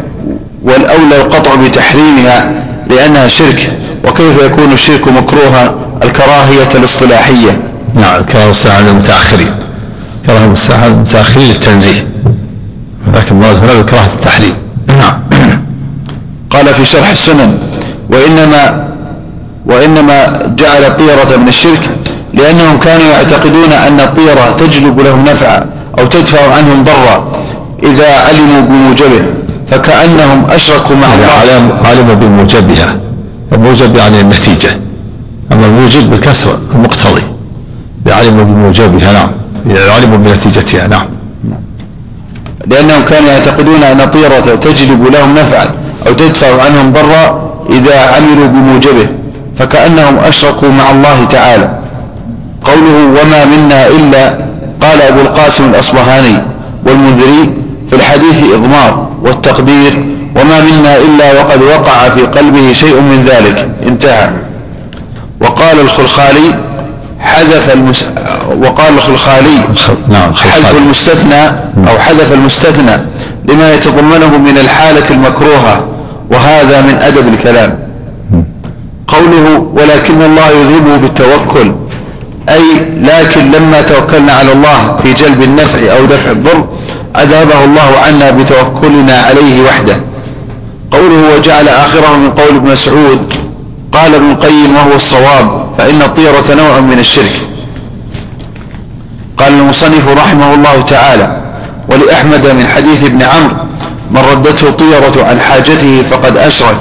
والأولى القطع بتحريمها لأنها شرك وكيف يكون الشرك مكروها؟ الكراهية الاصطلاحية. نعم الكراهية الاصطلاحية المتأخرين. كراهة الساعة متأخرين للتنزيه. لكن المراد هنا بكراهة التحليل نعم. <clears throat> قال في شرح السنن وإنما وإنما جعل الطيرة من الشرك لأنهم كانوا يعتقدون أن الطيرة تجلب لهم نفعا أو تدفع عنهم ضرا إذا علموا بموجبه فكأنهم أشركوا مع الله. علم علم بموجبها الموجب يعني النتيجة. أما الموجب بالكسر المقتضي يعلم بموجبها نعم. يعلم بنتيجتها نعم. لأنهم كانوا يعتقدون أن الطيرة تجلب لهم نفعا أو تدفع عنهم ضرا إذا عملوا بموجبه فكأنهم أشركوا مع الله تعالى. قوله وما منا إلا قال أبو القاسم الأصبهاني والمنذري في الحديث إضمار والتقدير وما منا إلا وقد وقع في قلبه شيء من ذلك. انتهى. وقال الخلخالي حذف المس... وقال الخلخالي نعم حذف المستثنى أو حذف المستثنى لما يتضمنه من الحالة المكروهة وهذا من أدب الكلام. قوله ولكن الله يذهبه بالتوكل أي لكن لما توكلنا على الله في جلب النفع أو دفع الضر أذهبه الله عنا بتوكلنا عليه وحده. قوله وجعل آخره من قول ابن مسعود قال ابن القيم وهو الصواب فإن الطيرة نوع من الشرك. قال المصنف رحمه الله تعالى ولأحمد من حديث ابن عمرو من ردته طيرة عن حاجته فقد أشرك.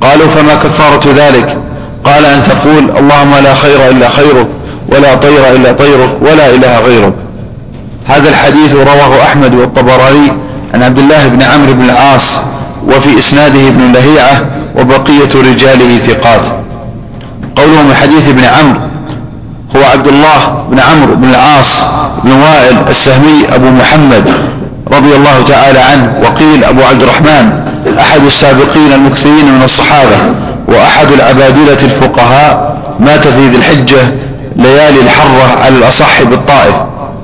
قالوا فما كفارة ذلك؟ قال أن تقول اللهم لا خير إلا خيرك. ولا طير إلا طيرك ولا إله غيرك هذا الحديث رواه أحمد والطبراني عن عبد الله بن عمرو بن العاص وفي إسناده ابن لهيعة وبقية رجاله ثقات. قوله من حديث ابن عمرو هو عبد الله بن عمرو بن العاص بن وائل السهمي أبو محمد رضي الله تعالى عنه وقيل أبو عبد الرحمن أحد السابقين المكثرين من الصحابة وأحد العبادلة الفقهاء مات في ذي الحجة ليالي الحرة على الأصح بالطائف.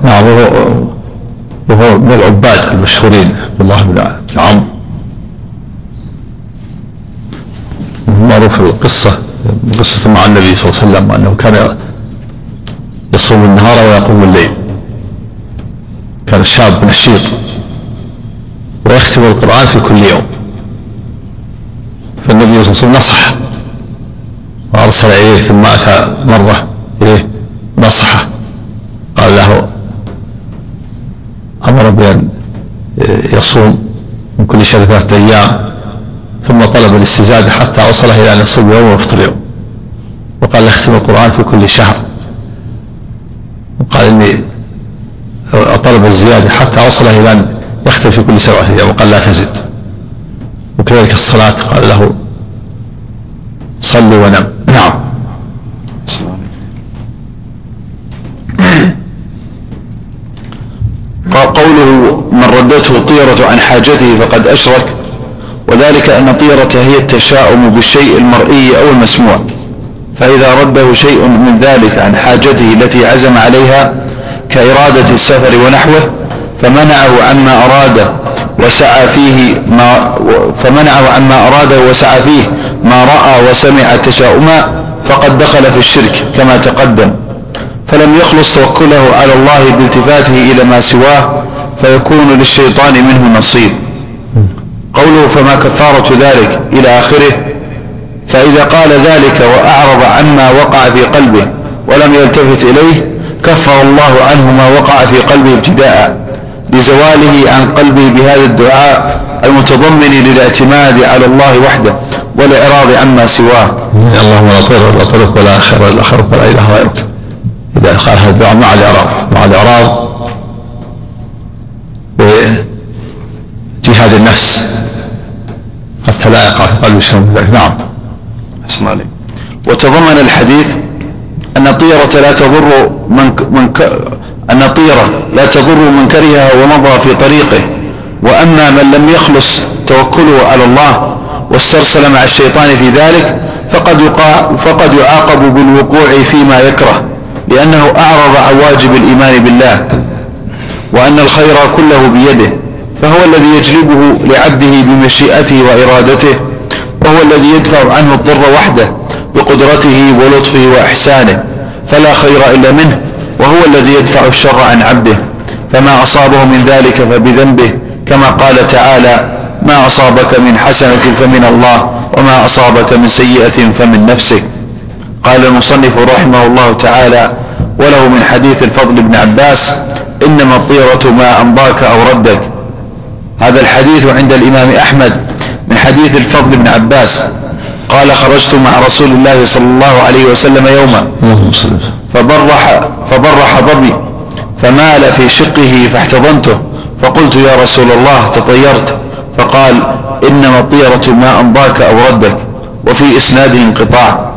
نعم وهو وهو من العباد المشهورين عبد الله بن عمرو معروف القصة قصة مع النبي صلى الله عليه وسلم أنه كان يصوم النهار ويقوم الليل. كان شاب نشيط ويختم القرآن في كل يوم. فالنبي صلى الله عليه وسلم نصح وأرسل إليه ثم أتى مرة. إليه نصحه. قال له أمر بأن يصوم من كل شهر ثلاثة أيام ثم طلب الاستزادة حتى وصله إلى أن يصوم يوم ويفطر يوم وقال يختم القرآن في كل شهر. وقال إني طلب الزيادة حتى وصله إلى أن يختم في كل سبعة أيام. وقال لا تزد. وكذلك الصلاة. قال له صلوا ونم نعم قوله من ردته طيرة عن حاجته فقد أشرك وذلك أن الطيرة هي التشاؤم بالشيء المرئي أو المسموع فإذا رده شيء من ذلك عن حاجته التي عزم عليها كإرادة السفر ونحوه فمنعه عما أراد وسعى فيه ما فمنعه عما أراد وسعى فيه ما رأى وسمع تشاؤما فقد دخل في الشرك كما تقدم فلم يخلص توكله على الله بالتفاته إلى ما سواه فيكون للشيطان منه نصيب. قوله فما كفارة ذلك إلى آخره فإذا قال ذلك وأعرض عما وقع في قلبه ولم يلتفت إليه كفر الله عنه ما وقع في قلبه ابتداء لزواله عن قلبه بهذا الدعاء المتضمن للاعتماد على الله وحده والإعراض عما سواه. اللهم لا طير ولا طرق ولا خير الا خيرك ولا إله غيرك. إذا قال هذا الدعاء مع الإعراض مع الإعراض بجهاد النفس حتى لا يقع في قلب من ذلك نعم. اسمع لي وتضمن الحديث أن الطيرة لا تضر من, من ك... أن الطيرة لا تضر من كرهها ومضى في طريقه وأما من لم يخلص توكله على الله واسترسل مع الشيطان في ذلك فقد, يقع فقد يعاقب بالوقوع فيما يكره لأنه أعرض عن واجب الإيمان بالله. وأن الخير كله بيده فهو الذي يجلبه لعبده بمشيئته وإرادته وهو الذي يدفع عنه الضر وحده بقدرته ولطفه وإحسانه فلا خير إلا منه وهو الذي يدفع الشر عن عبده فما أصابه من ذلك فبذنبه كما قال تعالى ما أصابك من حسنة فمن الله وما أصابك من سيئة فمن نفسك قال المصنف رحمه الله تعالى وله من حديث الفضل بن عباس إنما الطيرة ما أمضاك أو ردك. هذا الحديث عند الإمام أحمد من حديث الفضل بن عباس. قال خرجت مع رسول الله صلى الله عليه وسلم يوما. فبرح, فبرح ضبي. فمال في شقه فاحتضنته. فقلت يا رسول الله تطيرت. فقال إنما الطيرة ما أمضاك أو ردك. وفي إسناده انقطاع.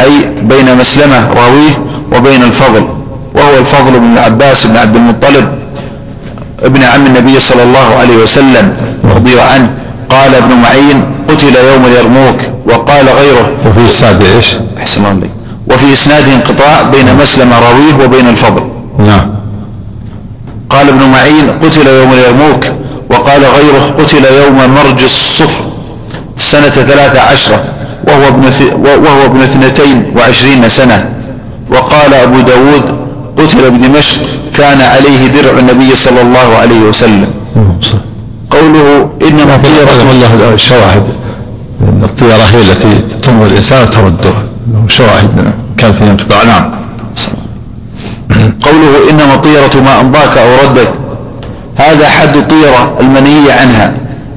أي بين مسلمة راويه وبين الفضل. وهو الفضل بن العباس بن عبد المطلب ابن عم النبي صلى الله عليه وسلم رضي عنه قال ابن معين قتل يوم اليرموك وقال غيره. وفي إسناد إيش؟ أحسن الله وفي إسناده انقطاع بين مسلم راويه وبين الفضل. نعم. قال ابن معين قتل يوم اليرموك وقال غيره قتل يوم مرج الصفر سنة ثلاثة عشرة وهو ابن, وهو ابن اثنتين وعشرين سنة. وقال أبو داود قتل بدمشق كان عليه درع النبي صلى الله عليه وسلم. قوله إنما الطيرة الله الشواهد أن الطيرة هي التي تمر الإنسان وترده شواهد كان فيه انقطاع. نعم. قوله إنما الطيرة ما أمضاك أو ردك. هذا حد الطيرة المنهي عنها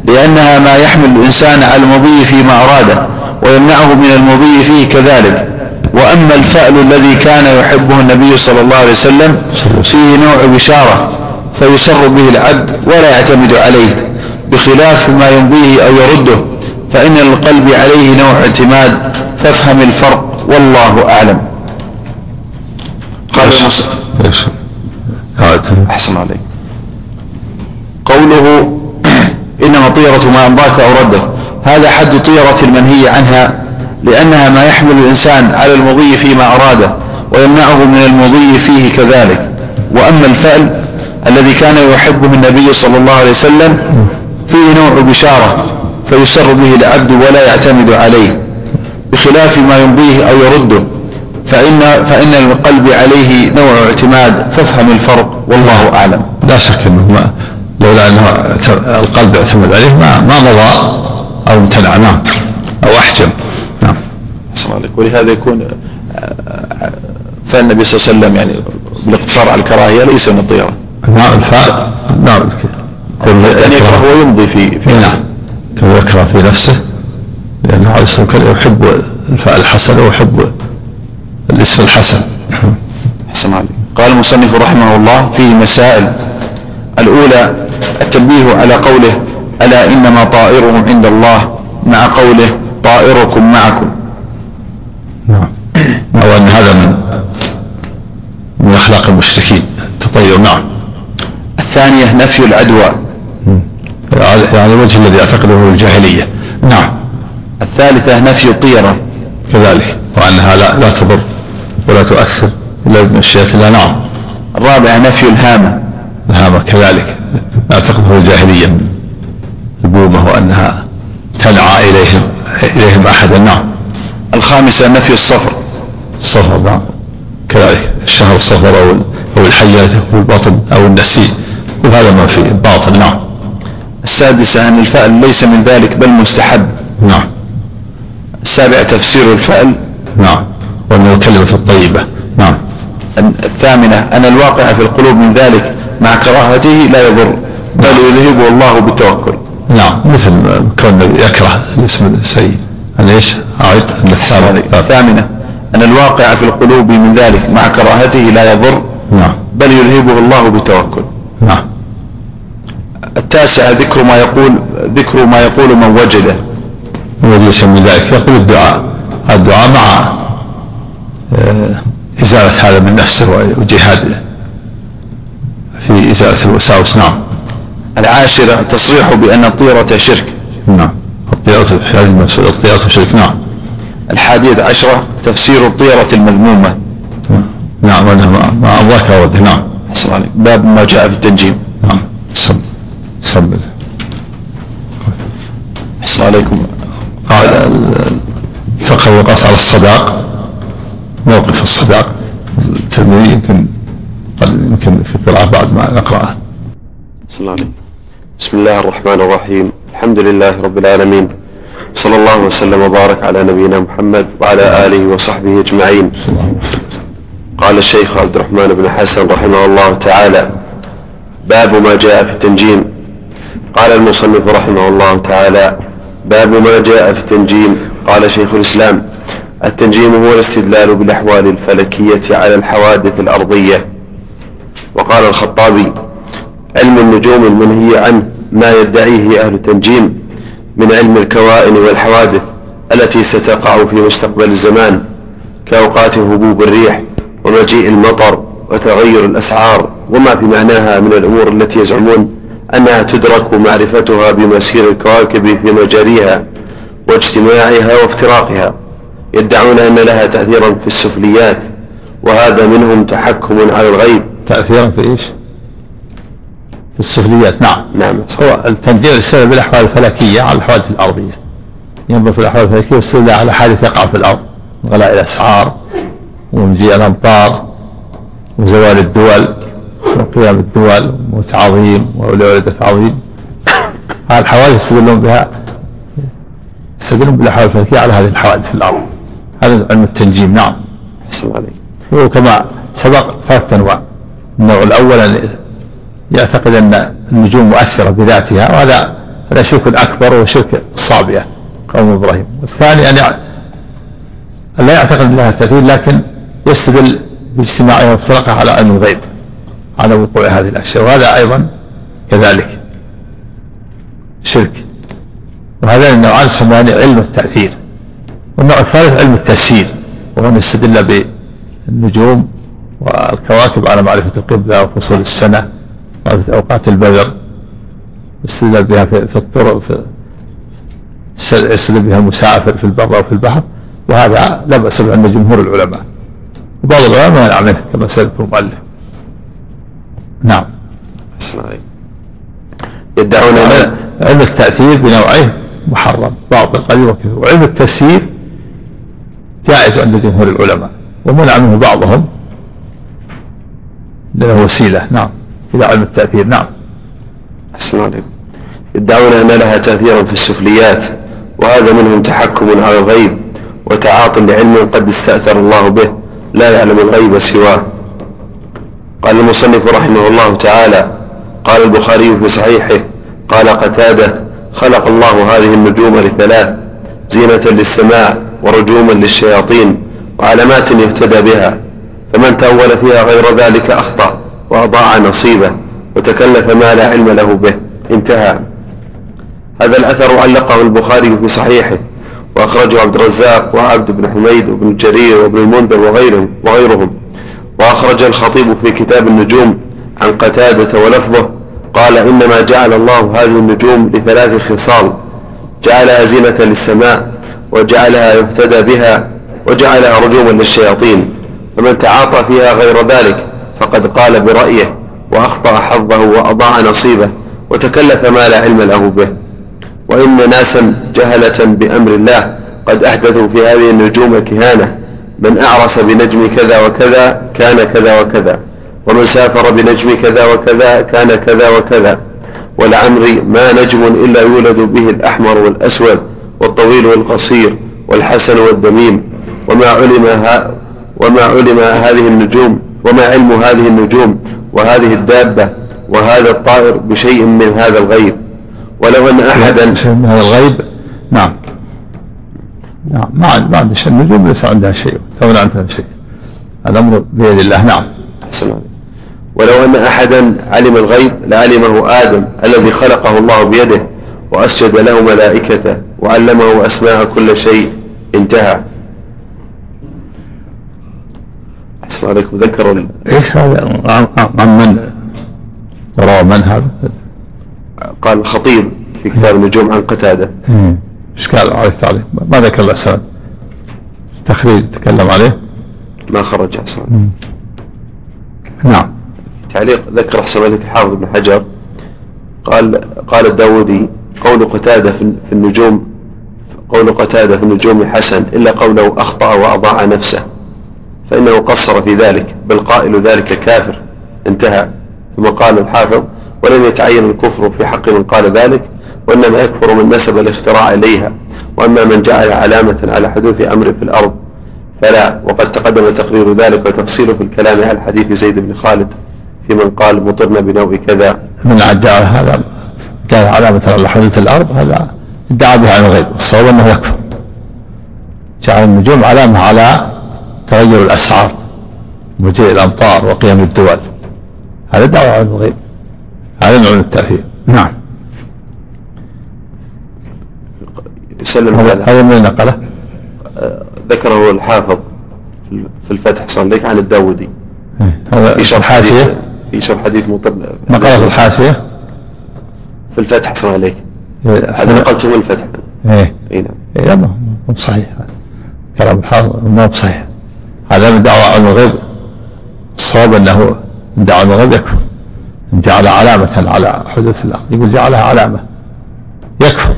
لأنها ما يحمل الإنسان على المضي فيما أراده ويمنعه من المضي فيه كذلك. وأما الفأل الذي كان يحبه النبي صلى الله عليه وسلم فيه نوع بشارة فيسر به العبد ولا يعتمد عليه بخلاف ما يمضيه أو يرده فإن القلب عليه نوع اعتماد فافهم الفرق والله أعلم. قال أحسن عليك. قوله <clears throat> إنما طيرة ما أمضاك أو ردك هذا حد طيرة المنهي عنها لأنها ما يحمل الإنسان على المضي فيما أراده ويمنعه من المضي فيه كذلك. وأما الفأل الذي كان يحبه النبي صلى الله عليه وسلم فيه نوع بشارة فيسر به العبد ولا يعتمد عليه. بخلاف ما يمضيه أو يرده فإن, فإن القلب عليه نوع اعتماد فافهم الفرق والله أعلم. لا شك أنه لولا أنه القلب اعتمد عليه ما ما مضى أو امتنع أو أحجم. ولهذا يكون فالنبي صلى الله عليه وسلم يعني بالاقتصار على الكراهية ليس من الطيرة نعم الفاء نعم. يعني يكره ويمضي في, في نعم. كما يكره في نفسه. لأنه عليه الصلاة والسلام يحب الفاء الحسن ويحب الاسم الحسن. حسن علي. قال المصنف رحمه الله فيه مسائل. الأولى التنبيه على قوله ألا إنما طائرهم عند الله مع قوله طائركم معكم. نعم. أو أن هذا من من أخلاق المشركين. التطير نعم. الثانية نفي العدوى. يعني الوجه الذي يعتقده الجاهلية. نعم. الثالثة نفي الطيرة. كذلك. وأنها لا, لا تضر ولا تؤثر إلا بمشيئة الله. نعم. الرابعة نفي الهامة. الهامة كذلك. يعتقده الجاهلية. البومة وأنها تنعى إليهم إليهم أحدا. نعم. الخامسة نفي الصفر. الصفر نعم. كذلك الشهر الصفر أو أو الحية أو الباطن أو النسيء وهذا ما في باطل نعم. السادسة أن الفأل ليس من ذلك بل مستحب. نعم. السابع تفسير الفأل. نعم. وأنه الكلمة الطيبة نعم. الثامنة أن الواقع في القلوب من ذلك مع كراهته لا يضر بل. يذهبه الله بالتوكل. نعم. مثل كون يكره الاسم السيء. أن إيش؟ أعد الثامنة أن الواقع في القلوب من ذلك مع كراهته لا يضر نعم. بل يذهبه الله بالتوكل نعم. التاسعة ذكر ما يقول ذكر ما يقول من وجده. وليس من ذلك. يقول الدعاء. الدعاء مع آه، إزالة هذا من نفسه وجهاد في إزالة الوساوس. نعم. العاشرة تصريح بأن الطيرة شرك. نعم. الطيرة في هذه المسألة الطيرة شرك نعم. الحادية عشرة تفسير الطيرة المذمومة. نعم وأنها ما أضاك أود نعم. باب ما جاء في التنجيم. نعم. سم سم أحسن عليكم. قال الفقه يقاس على الصداق موقف الصداق. الترمذي يمكن يمكن في القراءة بعد ما نقرأه. بسم الله عليك. بسم الله الرحمن الرحيم. الحمد لله رب العالمين. صلى الله وسلم وبارك على نبينا محمد وعلى آله وصحبه أجمعين. قال الشيخ عبد الرحمن بن حسن رحمه الله تعالى باب ما جاء في التنجيم. قال المصنف رحمه الله تعالى باب ما جاء في التنجيم. قال شيخ الإسلام التنجيم هو الاستدلال بالأحوال الفلكية على الحوادث الأرضية. وقال الخطابي علم النجوم المنهي عنه ما يدعيه أهل التنجيم. من علم الكوائن والحوادث التي ستقع في مستقبل الزمان كأوقات هبوب الريح ومجيء المطر وتغير الأسعار وما في معناها من الأمور التي يزعمون أنها تدرك معرفتها بمسير الكواكب في مجاريها واجتماعها وافتراقها يدعون أن لها تأثيرا في السفليات وهذا منهم تحكم على الغيب تأثيرا في إيش؟ السفليات نعم. نعم. هو التنجيم السبب بالأحوال الفلكية على الحوادث الأرضية. ينظر في الأحوال الفلكية ويستدل على حادث يقع في الأرض غلاء الأسعار ومجيء الأمطار وزوال الدول وقيام الدول وموت عظيم وولادة عظيم هذه <coughs> الحوادث يستدلون بها يستدلون بالأحوال الفلكية على هذه الحوادث في الأرض. هذا علم التنجيم. نعم. حسن عليك هو كما سبق ثلاثة أنواع النوع الأول أن يعتقد أن النجوم مؤثرة بذاتها وهذا هذا شرك أكبر وهو شرك الصابئة قوم إبراهيم. والثاني أن لا يعتقد أن لها تأثير لكن يستدل باجتماعها وافتراقها على علم الغيب على وقوع هذه الأشياء وهذا أيضا كذلك شرك. وهذان النوعان يسموان علم التأثير. والنوع الثالث علم التفسير وهو أن يستدل بالنجوم والكواكب على معرفة القبلة وفصول السنة. معرفة أوقات البذر يستدل بها في, في الطرق في يستدل بها المسافر في البر وفي البحر وهذا لا بأس به عند جمهور العلماء. وبعض العلماء منع منه كما سيذكر المؤلف. نعم. يدعون علم التأثير بنوعيه محرم. باطل قليل وكثير. وعلم التفسير جائز عند جمهور العلماء ومنع منه بعضهم له وسيلة. نعم. إلى علم التأثير. نعم. حسن عليك يدعون أن لها تأثيرا في السفليات وهذا منهم تحكم على الغيب وتعاط لعلم قد استأثر الله به لا يعلم الغيب سواه. قال المصنف رحمه الله تعالى قال البخاري في صحيحه قال قتادة خلق الله هذه النجوم لثلاث زينة للسماء ورجوما للشياطين وعلامات يهتدى بها فمن تأول فيها غير ذلك أخطأ. وأضاع نصيبه وتكلف ما لا علم له به. انتهى. هذا الأثر علقه البخاري في صحيحه وأخرجه عبد الرزاق وعبد بن حميد وابن جرير وابن المنذر وغيرهم وغيرهم. وأخرج الخطيب في كتاب النجوم عن قتادة ولفظه قال إنما جعل الله هذه النجوم لثلاث خصال جعلها زينة للسماء وجعلها يهتدى بها وجعلها رجوما للشياطين فمن تعاطى فيها غير ذلك فقد قال برأيه وأخطأ حظه وأضاع نصيبه وتكلف ما لا علم له به. وإن ناسا جهلة بأمر الله قد أحدثوا في هذه النجوم كهانة. من أعرس بنجم كذا وكذا كان كذا وكذا. ومن سافر بنجم كذا وكذا كان كذا وكذا. ولعمري ما نجم إلا يولد به الأحمر والأسود والطويل والقصير والحسن والدميم. وما علم وما علم هذه النجوم وما علم هذه النجوم وهذه الدابة وهذا الطائر بشيء من هذا الغيب. ولو أن أحدا شيء من هذا الغيب؟ نعم. نعم. ما ما عندنا شيء. النجوم ليس عندها شيء. لو لا عندها شيء. الأمر بيد الله. نعم. عليك. ولو أن أحدا علم الغيب لعلمه آدم الذي خلقه الله بيده وأسجد له ملائكته وعلمه أسماء كل شيء انتهى. أحسن عليكم ذكروا إيش هذا؟ عن, من؟ روى من هذا؟ قال الخطيب في كتاب النجوم عن قتادة. إيش قال؟ عليه التعليق؟ ما ذكر له سند تخريج تكلم عليه؟ ما خرج عليك. نعم. تعليق ذكر أحسن عليك الحافظ بن حجر. قال قال الداودي قول قتادة في النجوم قول قتادة في النجوم حسن إلا قوله أخطأ وأضاع نفسه. فإنه قصر في ذلك بل قائل ذلك كافر. انتهى. ثم قال الحافظ ولم يتعين الكفر في حق من قال ذلك وإنما يكفر من نسب الاختراع إليها. وأما من جعل علامة على حدوث أمر في الأرض فلا. وقد تقدم تقرير ذلك وتفصيله في الكلام على حديث زيد بن خالد في من قال مطرنا بنوء كذا. من جعل هذا كان علامة على حدوث الأرض هذا ادعى بها عن الغيب. الصواب أنه يكفر. جعل النجوم علامة على تغير الأسعار ومجيء الأمطار وقيام الدول. هذا دعوة عن الغيب هذا نوع من التأثير. نعم. هذا من نقله ذكره الحافظ في الفتح صلى الله عن الداودي. إيه، هذا في شرح حديث في شرح حديث مطر نقلة في الحاشية. في الفتح صلى الله عليك إيه، هذا نقلته من الفتح. إيه. اي نعم. هو بصحيح هذا. كلام الحافظ ما بصحيح. هذا من دعوة علم الغيب. الصواب أنه من دعوة علم الغيب يكفر. جعل علامة على حدوث الله يقول جعلها علامة. يكفر.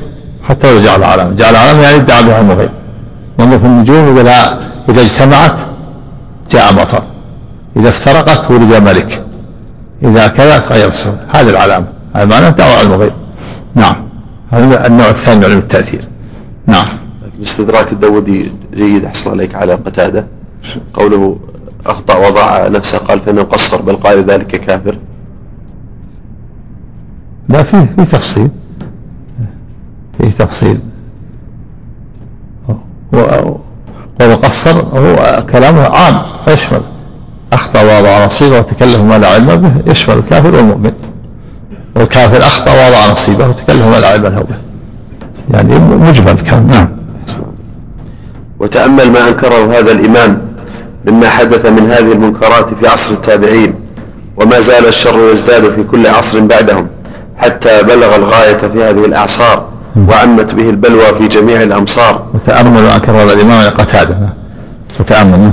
حتى لو جعل علامة. جعل علامة يعني ادعى بها علم الغيب. ينظر في النجوم إذا إذا اجتمعت جاء مطر إذا افترقت ولد ملك. إذا كذا تغير السبب هذه العلامة. هذا معناه دعوة علم الغيب. نعم. هذا النوع الثاني من علم التأثير. نعم. الاستدراك الداودي جيد أحسن عليك على قتادة. قوله أخطأ وضع نفسه قال فإنه قصر بل قال ذلك كافر. لا في في تفصيل. في تفصيل. وقصر هو كلامه عام يشمل. أخطأ ووضع نصيبه وتكلم ما لا علم به يشمل الكافر والمؤمن. والكافر أخطأ ووضع نصيبه وتكلم ما لا علم له به. يعني مجمل كان. نعم. وتأمل ما أنكره هذا الإمام. مما حدث من هذه المنكرات في عصر التابعين وما زال الشر يزداد في كل عصر بعدهم حتى بلغ الغاية في هذه الأعصار وعمت به البلوى في جميع الأمصار. وتأمل ما هذا الإمام قتادة. وتأمل.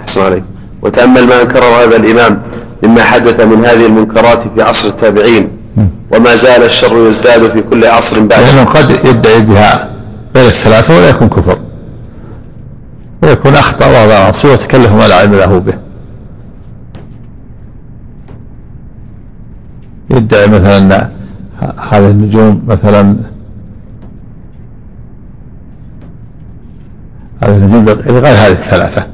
أحسن عليك. وتأمل ما أنكره هذا الإمام مما حدث من هذه المنكرات في عصر التابعين. وما زال الشر يزداد في كل عصر بعده لأنه قد يدعي بها غير الثلاثة ولا يكون كفر. ويكون أخطأ وضع نصير وتكلف ما لا علم له به. يدعي مثلا هذه النجوم مثلا هذه النجوم لغير هذه الثلاثة.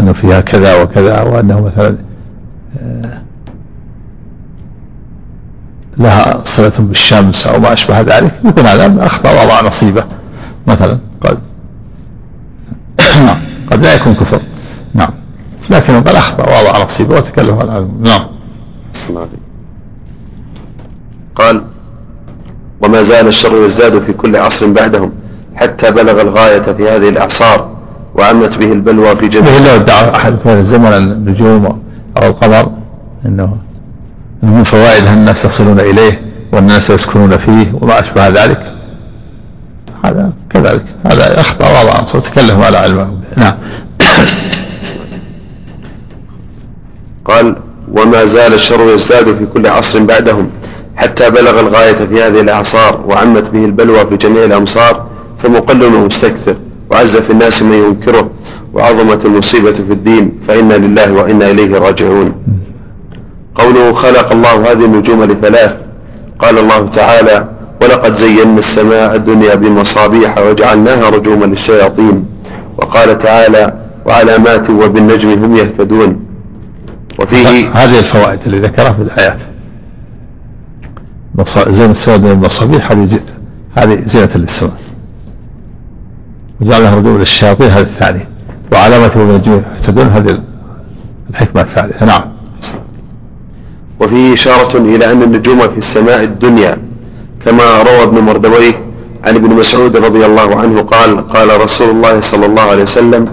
أنه فيها كذا وكذا وأنه مثلا آه، لها صلة بالشمس أو ما أشبه ذلك يكون هذا أخطأ وضع نصيبه مثلا. قد نعم. قد لا يكون كفر. نعم. لكن قال أخطأ. وضع نصيبه وتكلم على نعم. قال وما زال الشر يزداد في كل عصر بعدهم حتى بلغ الغاية في هذه الأعصار وعمت به البلوى في جميع لو ادعى أحد في زمن النجوم أو القمر. أنه من فوائدها الناس يصلون إليه والناس يسكنون فيه وما أشبه ذلك. هذا كذلك. هذا أخطأ وضع وتكلم على علم. نعم. قال وما زال الشر يزداد في كل عصر بعدهم. حتى بلغ الغاية في هذه الأعصار وعمت به البلوى في جميع الأمصار فمقل ومستكثر وعز في الناس من ينكره وعظمت المصيبة في الدين فإنا لله وإنا إليه راجعون. قوله خلق الله هذه النجوم لثلاث. قال الله تعالى ولقد زينا السماء الدنيا بمصابيح وجعلناها رجوما للشياطين. وقال تعالى وعلامات وبالنجم هم يهتدون. وفيه هذه الفوائد اللي ذكرها في الآيات. زين السماء بالمصابيح هذه هذه زينة للسماء. وجعلها رجوع للشياطين هذه الثانية. وعلامة النجوم يهتدون هذه الحكمة الثالثة. نعم. وفيه إشارة إلى أن النجوم في السماء الدنيا. كما روى ابن مردويه عن ابن مسعود رضي الله عنه قال قال رسول الله صلى الله عليه وسلم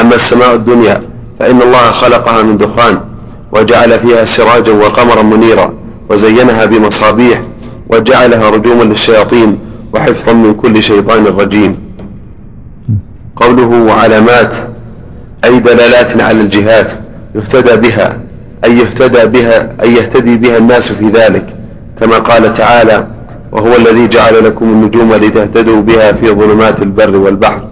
أما السماء الدنيا فإن الله خلقها من دخان وجعل فيها سراجا وقمرا منيرا وزينها بمصابيح وجعلها رجوما للشياطين وحفظا من كل شيطان رجيم. قوله وعلامات أي دلالات على الجهات يهتدى بها أي يهتدى بها أي يهتدي بها الناس في ذلك كما قال تعالى وهو الذي جعل لكم النجوم لتهتدوا بها في ظلمات البر والبحر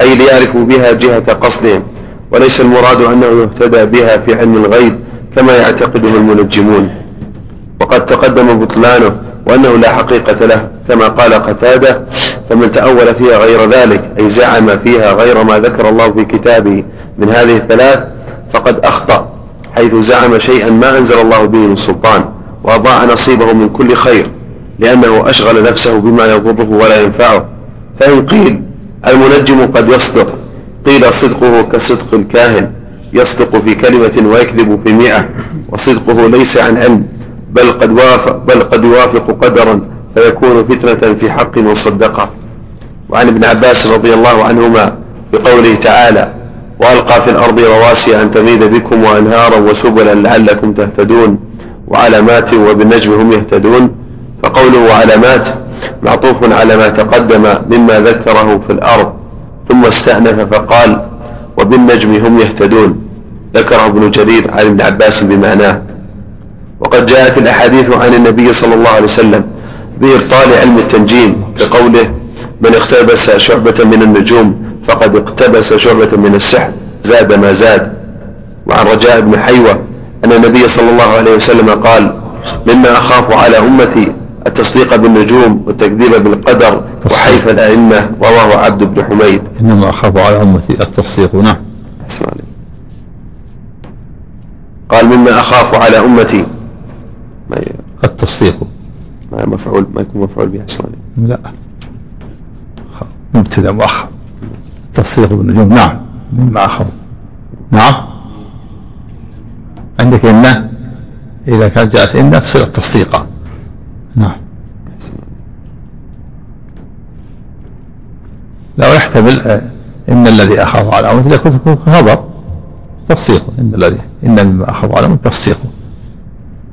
أي ليعرفوا بها جهة قصدهم وليس المراد أنه يهتدى بها في علم الغيب كما يعتقده المنجمون. وقد تقدم بطلانه وأنه لا حقيقة له كما قال قتادة فمن تأول فيها غير ذلك أي زعم فيها غير ما ذكر الله في كتابه من هذه الثلاث فقد أخطأ حيث زعم شيئا ما أنزل الله به من سلطان وأضاع نصيبه من كل خير. لأنه أشغل نفسه بما يضره ولا ينفعه. فإن قيل المنجم قد يصدق قيل صدقه كصدق الكاهن يصدق في كلمة ويكذب في مئة وصدقه ليس عن علم بل قد وافق بل قد يوافق قدرا فيكون فتنة في حق من صدقه وعن ابن عباس رضي الله عنهما بقوله تعالى وألقى في الأرض رواسي أن تميد بكم وأنهارا وسبلا لعلكم تهتدون وعلامات وبالنجم هم يهتدون. فقوله علامات معطوف على ما تقدم مما ذكره في الأرض ثم استأنف فقال وبالنجم هم يهتدون ذكره ابن جرير عن ابن عباس بمعناه. وقد جاءت الأحاديث عن النبي صلى الله عليه وسلم بإبطال علم التنجيم كقوله من اقتبس شعبة من النجوم فقد اقتبس شعبة من السحر زاد ما زاد وعن رجاء بن حيوة أن النبي صلى الله عليه وسلم قال مما أخاف على أمتي التصديق بالنجوم والتكذيب بالقدر وحيف الأئمة رواه عبد بن حميد. إنما أخاف على أمتي التصديق. نعم. أسمع لي. قال مما أخاف على أمتي. ما ي- التصديق. ما مفعول؟ ما يكون مفعول به أسمع لي. لا. مبتدأ مؤخر تصديق بالنجوم. نعم. مما أخر نعم. عندك إن إذا كانت جاءت إن تصير تصديقا نعم. لو يحتمل آه، إن الذي أخاف على أمر إذا كنت خبر تصديق إن الذي إن مما أخاف على أمر تصديق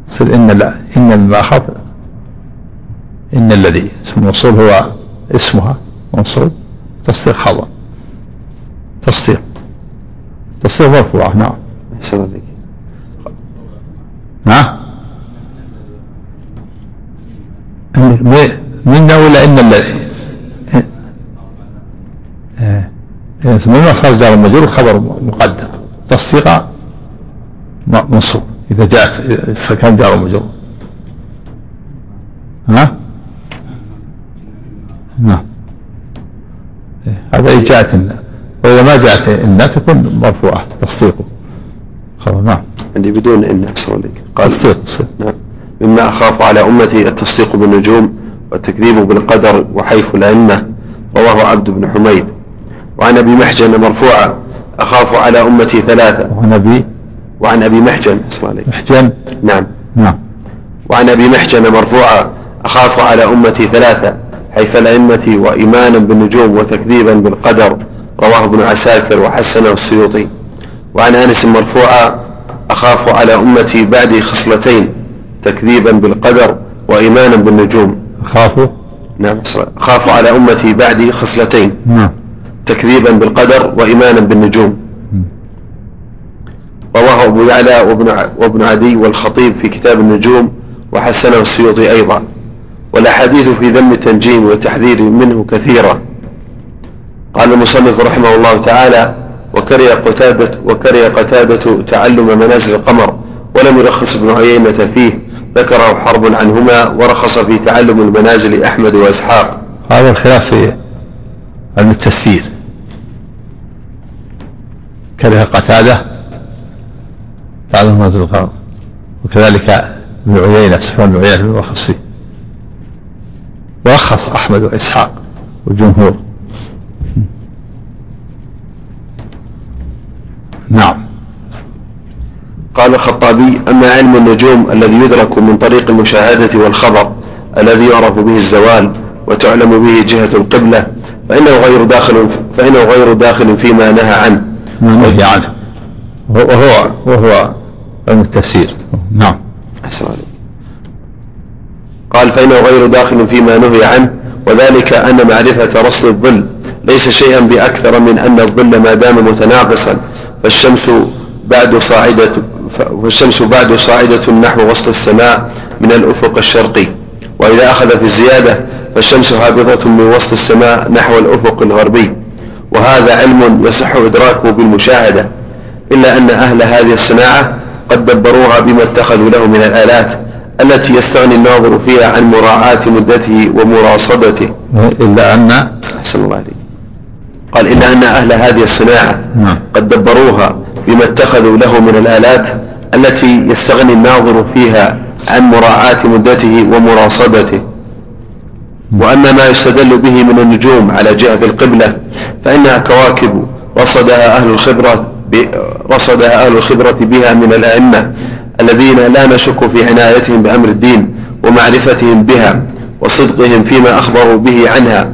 تصير إن لا إن مما أخاف إن الذي اسم الموصول هو اسمها منصوب تصديق خبر. تصديق تصديق مرفوع نعم. أحسن ها من- منا ولا إن الذي. مما صار جار مجرور خبر مقدم. تصديق منصوب. إذا جاءت إذا كان جار مجرور ها؟ نعم. إيه. هذا إن جاءت إن وإذا ما جاءت إن تكون مرفوعة تصديقه خلاص نعم. عندي بدون إن أحسن قال تصديق. نعم. مما أخاف على أمتي التصديق بالنجوم والتكذيب بالقدر وحيف الأئمة. رواه عبد بن حميد. وعن أبي محجن مرفوعا أخاف على أمتي ثلاثة. وعن أبي وعن أبي محجن محجن؟ نعم. نعم. وعن أبي محجن مرفوعا أخاف على أمتي ثلاثة. حيث الأئمة وإيمانا بالنجوم وتكذيبا بالقدر. رواه ابن عساكر وحسنه السيوطي. وعن أنس مرفوعا أخاف على أمتي بعدي خصلتين. تكذيبا بالقدر وإيمانا بالنجوم. خافوا؟ نعم. أخاف على أمتي بعدي خصلتين. نعم. تكذيبا بالقدر وإيمانا بالنجوم. رواه أبو يعلى وابن, وابن عدي والخطيب في كتاب النجوم وحسنه السيوطي أيضا. والأحاديث في ذم التنجيم والتحذير منه كثيرة. قال المصنف رحمه الله تعالى وكره قتادة وكره قتادة تعلم منازل القمر ولم يرخص ابن عيينة فيه ذكره حرب عنهما ورخص في تعلم المنازل أحمد وإسحاق. هذا الخلاف في علم التفسير. كره قتادة تعلم منزل القمر وكذلك ابن عيينة سفيان بن عيينة رخص فيه. ورخص أحمد وإسحاق والجمهور. نعم. قال الخطابي أما علم النجوم الذي يدرك من طريق المشاهدة والخبر الذي يعرف به الزوال وتعلم به جهة القبلة فإنه غير داخل فإنه غير داخل فيما نهى عنه. ما نهي عنه. وهو وهو علم التفسير. نعم. أحسن عليك. قال فإنه غير داخل فيما نهي عنه وذلك أن معرفة رصد الظل ليس شيئا بأكثر من أن الظل ما دام متناقصا فالشمس بعد صاعدة فالشمس بعد صاعدة نحو وسط السماء من الأفق الشرقي. وإذا أخذ في الزيادة فالشمس هابطة من وسط السماء نحو الأفق الغربي. وهذا علم يصح إدراكه بالمشاهدة إلا أن أهل هذه الصناعة قد دبروها بما اتخذوا له من الآلات التي يستغني الناظر فيها عن مراعاة مدته ومراصدته. إلا أن أحسن الله عليك قال إلا أن أهل هذه الصناعة نعم. قد دبروها بما اتخذوا له من الآلات التي يستغني الناظر فيها عن مراعاة مدته ومراصدته. وأما ما يستدل به من النجوم على جهة القبلة فإنها كواكب رصدها أهل الخبرة رصدها أهل الخبرة بها من الأئمة الذين لا نشك في عنايتهم بأمر الدين ومعرفتهم بها وصدقهم فيما أخبروا به عنها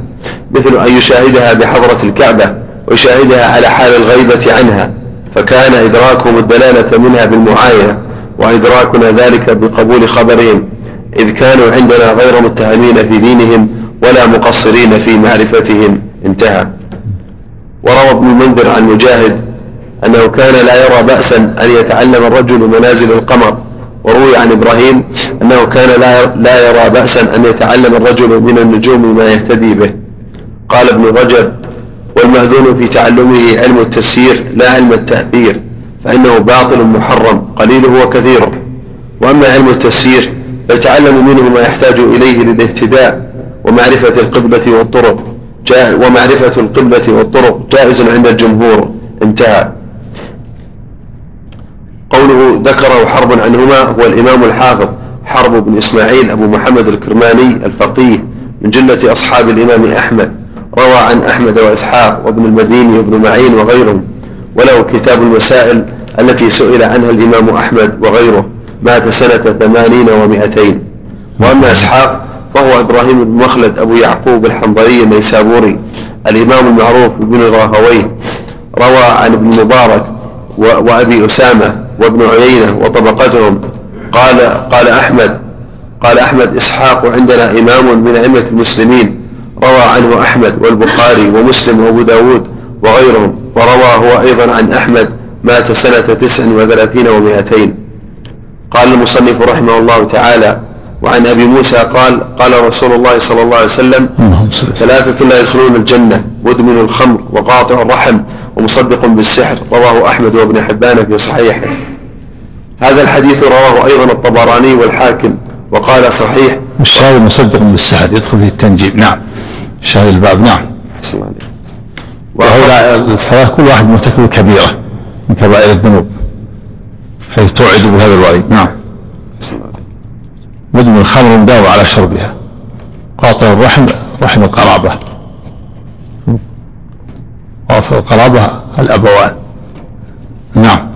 مثل أن يشاهدها بحضرة الكعبة ويشاهدها على حال الغيبة عنها. فكان إدراكهم الدلالة منها بالمعاينة وإدراكنا ذلك بقبول خبرهم إذ كانوا عندنا غير متهمين في دينهم ولا مقصرين في معرفتهم. انتهى. وروى ابن المنذر عن مجاهد أنه كان لا يرى بأسا أن يتعلم الرجل منازل القمر وروي عن إبراهيم أنه كان لا يرى بأسا أن يتعلم الرجل من النجوم ما يهتدي به. قال ابن رجب والمأذون في تعلمه علم التسيير لا علم التأثير فإنه باطل محرم قليله وكثيره وأما علم التسيير فيتعلم منه ما يحتاج إليه للاهتداء ومعرفة القبلة والطرق. ومعرفة القبلة والطرق جائز عند الجمهور. انتهى. قوله ذكره حرب عنهما هو الإمام الحافظ حرب بن إسماعيل أبو محمد الكرماني الفقيه من جلة أصحاب الإمام أحمد. روى عن أحمد وإسحاق وابن المديني وابن معين وغيرهم وله كتاب المسائل التي سئل عنها الإمام أحمد وغيره مات سنة ثمانين ومائتين وأما إسحاق فهو إبراهيم بن مخلد أبو يعقوب الحنظلي النيسابوري الإمام المعروف بن الراهوي روى عن ابن مبارك وأبي أسامة وابن عيينة وطبقتهم. قال قال أحمد قال أحمد إسحاق عندنا إمام من أئمة المسلمين روى عنه أحمد والبخاري ومسلم وأبو داود وغيرهم وروى هو أيضا عن أحمد مات سنة تسع وثلاثين ومائتين. قال المصنف رحمه الله تعالى وعن أبي موسى قال قال رسول الله صلى الله عليه وسلم ثلاثة لا يدخلون الجنة مدمن الخمر وقاطع الرحم ومصدق بالسحر. رواه أحمد وابن حبان في صحيحه. هذا الحديث رواه أيضا الطبراني والحاكم وقال صحيح الشاهد مصدق بالسحر يدخل في التنجيم. نعم. شاهد الباب. نعم. وهؤلاء الثلاث كل واحد مرتكب كبيرة من كبائر الذنوب حيث توعد بهذا الوعيد نعم. مدمن الخمر مداوم على شربها قاطع الرحم رحم القرابة. وفي القرابة الأبوان. نعم.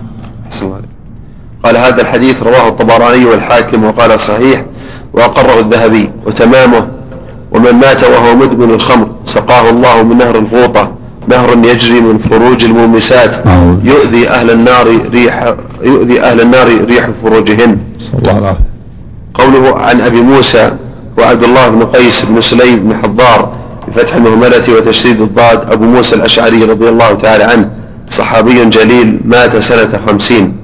قال هذا الحديث رواه الطبراني والحاكم وقال صحيح وأقره الذهبي وتمامه ومن مات وهو مدمن الخمر سقاه الله من نهر الغوطة نهر يجري من فروج المومسات يؤذي أهل النار ريح يؤذي أهل النار ريح فروجهن. الله قوله عن أبي موسى وعبد الله بن قيس بن سليم بن حضار بفتح المهملة وتشديد الضاد أبو موسى الأشعري رضي الله تعالى عنه صحابي جليل مات سنة خمسين.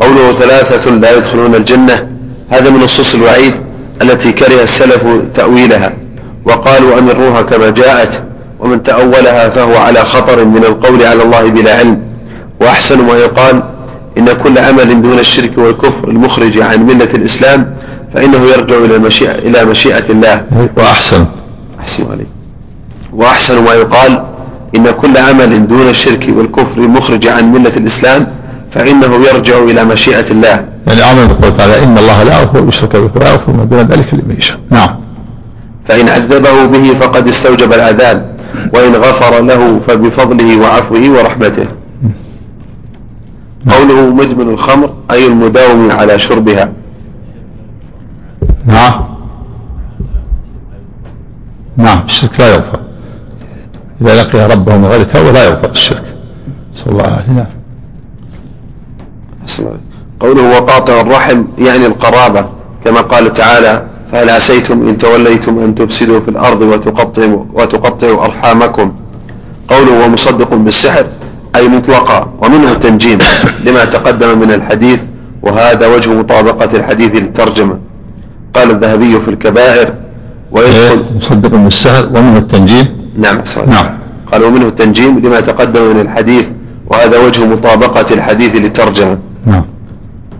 قوله ثلاثة لا يدخلون الجنة هذا من نصوص الوعيد. التي كره السلف تأويلها وقالوا أمروها كما جاءت ومن تأولها فهو على خطر من القول على الله بلا علم. وأحسن ما يقال إن كل عمل دون الشرك والكفر المخرج عن ملة الإسلام فإنه يرجع إلى المشيئة إلى مشيئة الله. وأحسن. أحسن عليك. وأحسن ما يقال إن كل عمل دون الشرك والكفر المخرج عن ملة الإسلام فإنه يرجع إلى مشيئة الله. يعني عمل قول تعالى إن الله لا يغفر يشرك به ولا يغفر ما دون ذلك لمن يشاء. نعم. فإن عذبه به فقد استوجب العذاب وإن غفر له فبفضله وعفوه ورحمته. قوله مدمن الخمر أي المداوم على شربها. نعم. نعم الشرك لا يغفر. إذا لقي ربه من غير توبة لا يغفر الشرك. صلى الله عليه وسلم. قوله وقاطع الرحم يعني القرابة كما قال تعالى فهل عسيتم إن توليتم أن تفسدوا في الأرض وتقطعوا, وتقطعوا أرحامكم؟ قوله ومصدق بالسحر أي مطلقا ومنه التنجيم لما تقدم من الحديث وهذا وجه مطابقة الحديث للترجمة قال الذهبي في الكبائر ويدخل مصدق بالسحر ومنه التنجيم. نعم نعم. قال ومنه التنجيم لما تقدم من الحديث وهذا وجه مطابقة الحديث للترجمة. نعم.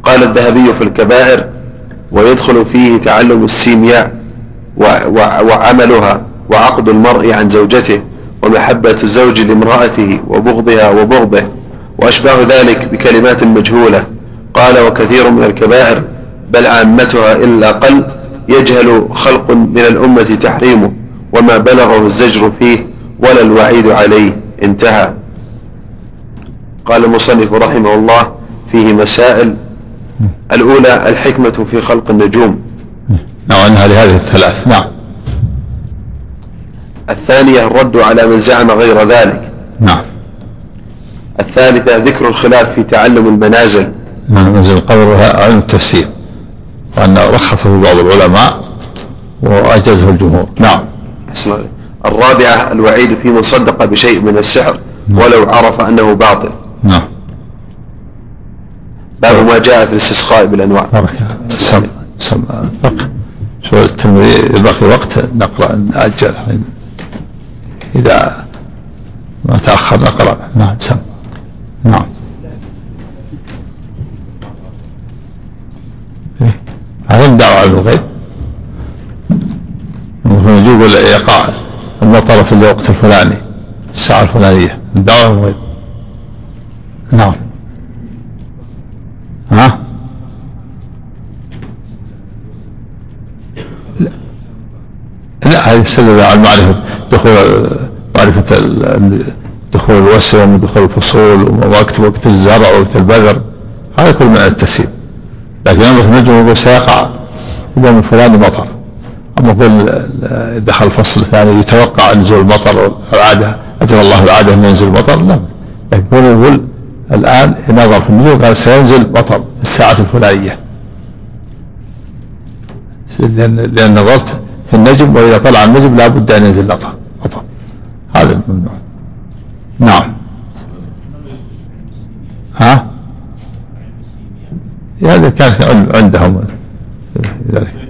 قال الذهبي في الكبائر ويدخل فيه تعلم السيمياء وعملها وعقد المرء عن زوجته ومحبة الزوج لامرأته وبغضها وبغضه وأشباه ذلك بكلمات مجهولة. قال وكثير من الكبائر بل عامتها إلا أقل يجهل خلق من الأمة تحريمه وما بلغه الزجر فيه ولا الوعيد عليه. انتهى. قال المصنف رحمه الله فيه مسائل الأولى الحكمة في خلق النجوم. نعم أنها لهذه الثلاث. نعم. الثانية الرد على من زعم غير ذلك. نعم. الثالثة ذكر الخلاف في تعلم المنازل. نعم منزل القبر علم التفسير. وأن رخصه بعض العلماء وأجازه الجمهور. نعم. الرابعة الوعيد في من صدق بشيء من السحر ولو عرف أنه باطل. نعم. باب ما جاء في الاستسقاء بالأنواع. بارك سم سم التمرين باقي وقت نقرأ نأجل الحين. إذا ما تأخر نقرأ. نعم سم. نعم. إيه. هذا الدعوة على الغيب. يجوب يقع المطر في الوقت الفلاني الساعة الفلانية. الدعوة على الغيب. نعم. ها؟ لا هذه تدل على معرفة دخول معرفة دخول الوسم ودخول الفصول ووقت وقت الزرع ووقت البذر هذا كله من التسهيل. لكن ينظر النجم سيقع اليوم الفلاني مطر أما يقول دخل الفصل الثاني يتوقع نزول المطر العادة أجرى الله العادة أن ينزل المطر لا. لكن يقول الآن نظر في النجوم قال سينزل مطر في الساعة الفلانية. لأن, لأن نظرت في النجم وإذا طلع النجم لابد أن ينزل مطر مطر هذا الممنوع. نعم. ها؟ هذا كان عن- عندهم ذلك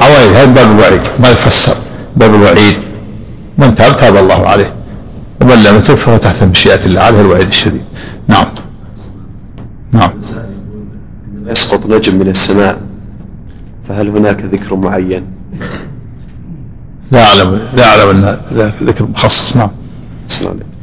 عوائد هذا باب الوعيد. ما يفسر. باب الوعيد. من تاب تاب الله عليه. ومن لم يتب فهو تحت مشيئة الله عليه الوعيد الشديد. نعم. نعم. يسقط نجم من السماء فهل هناك ذكر معين؟ لا أعلم لا أعلم أن ذكر مخصص. نعم. أحسن عليك.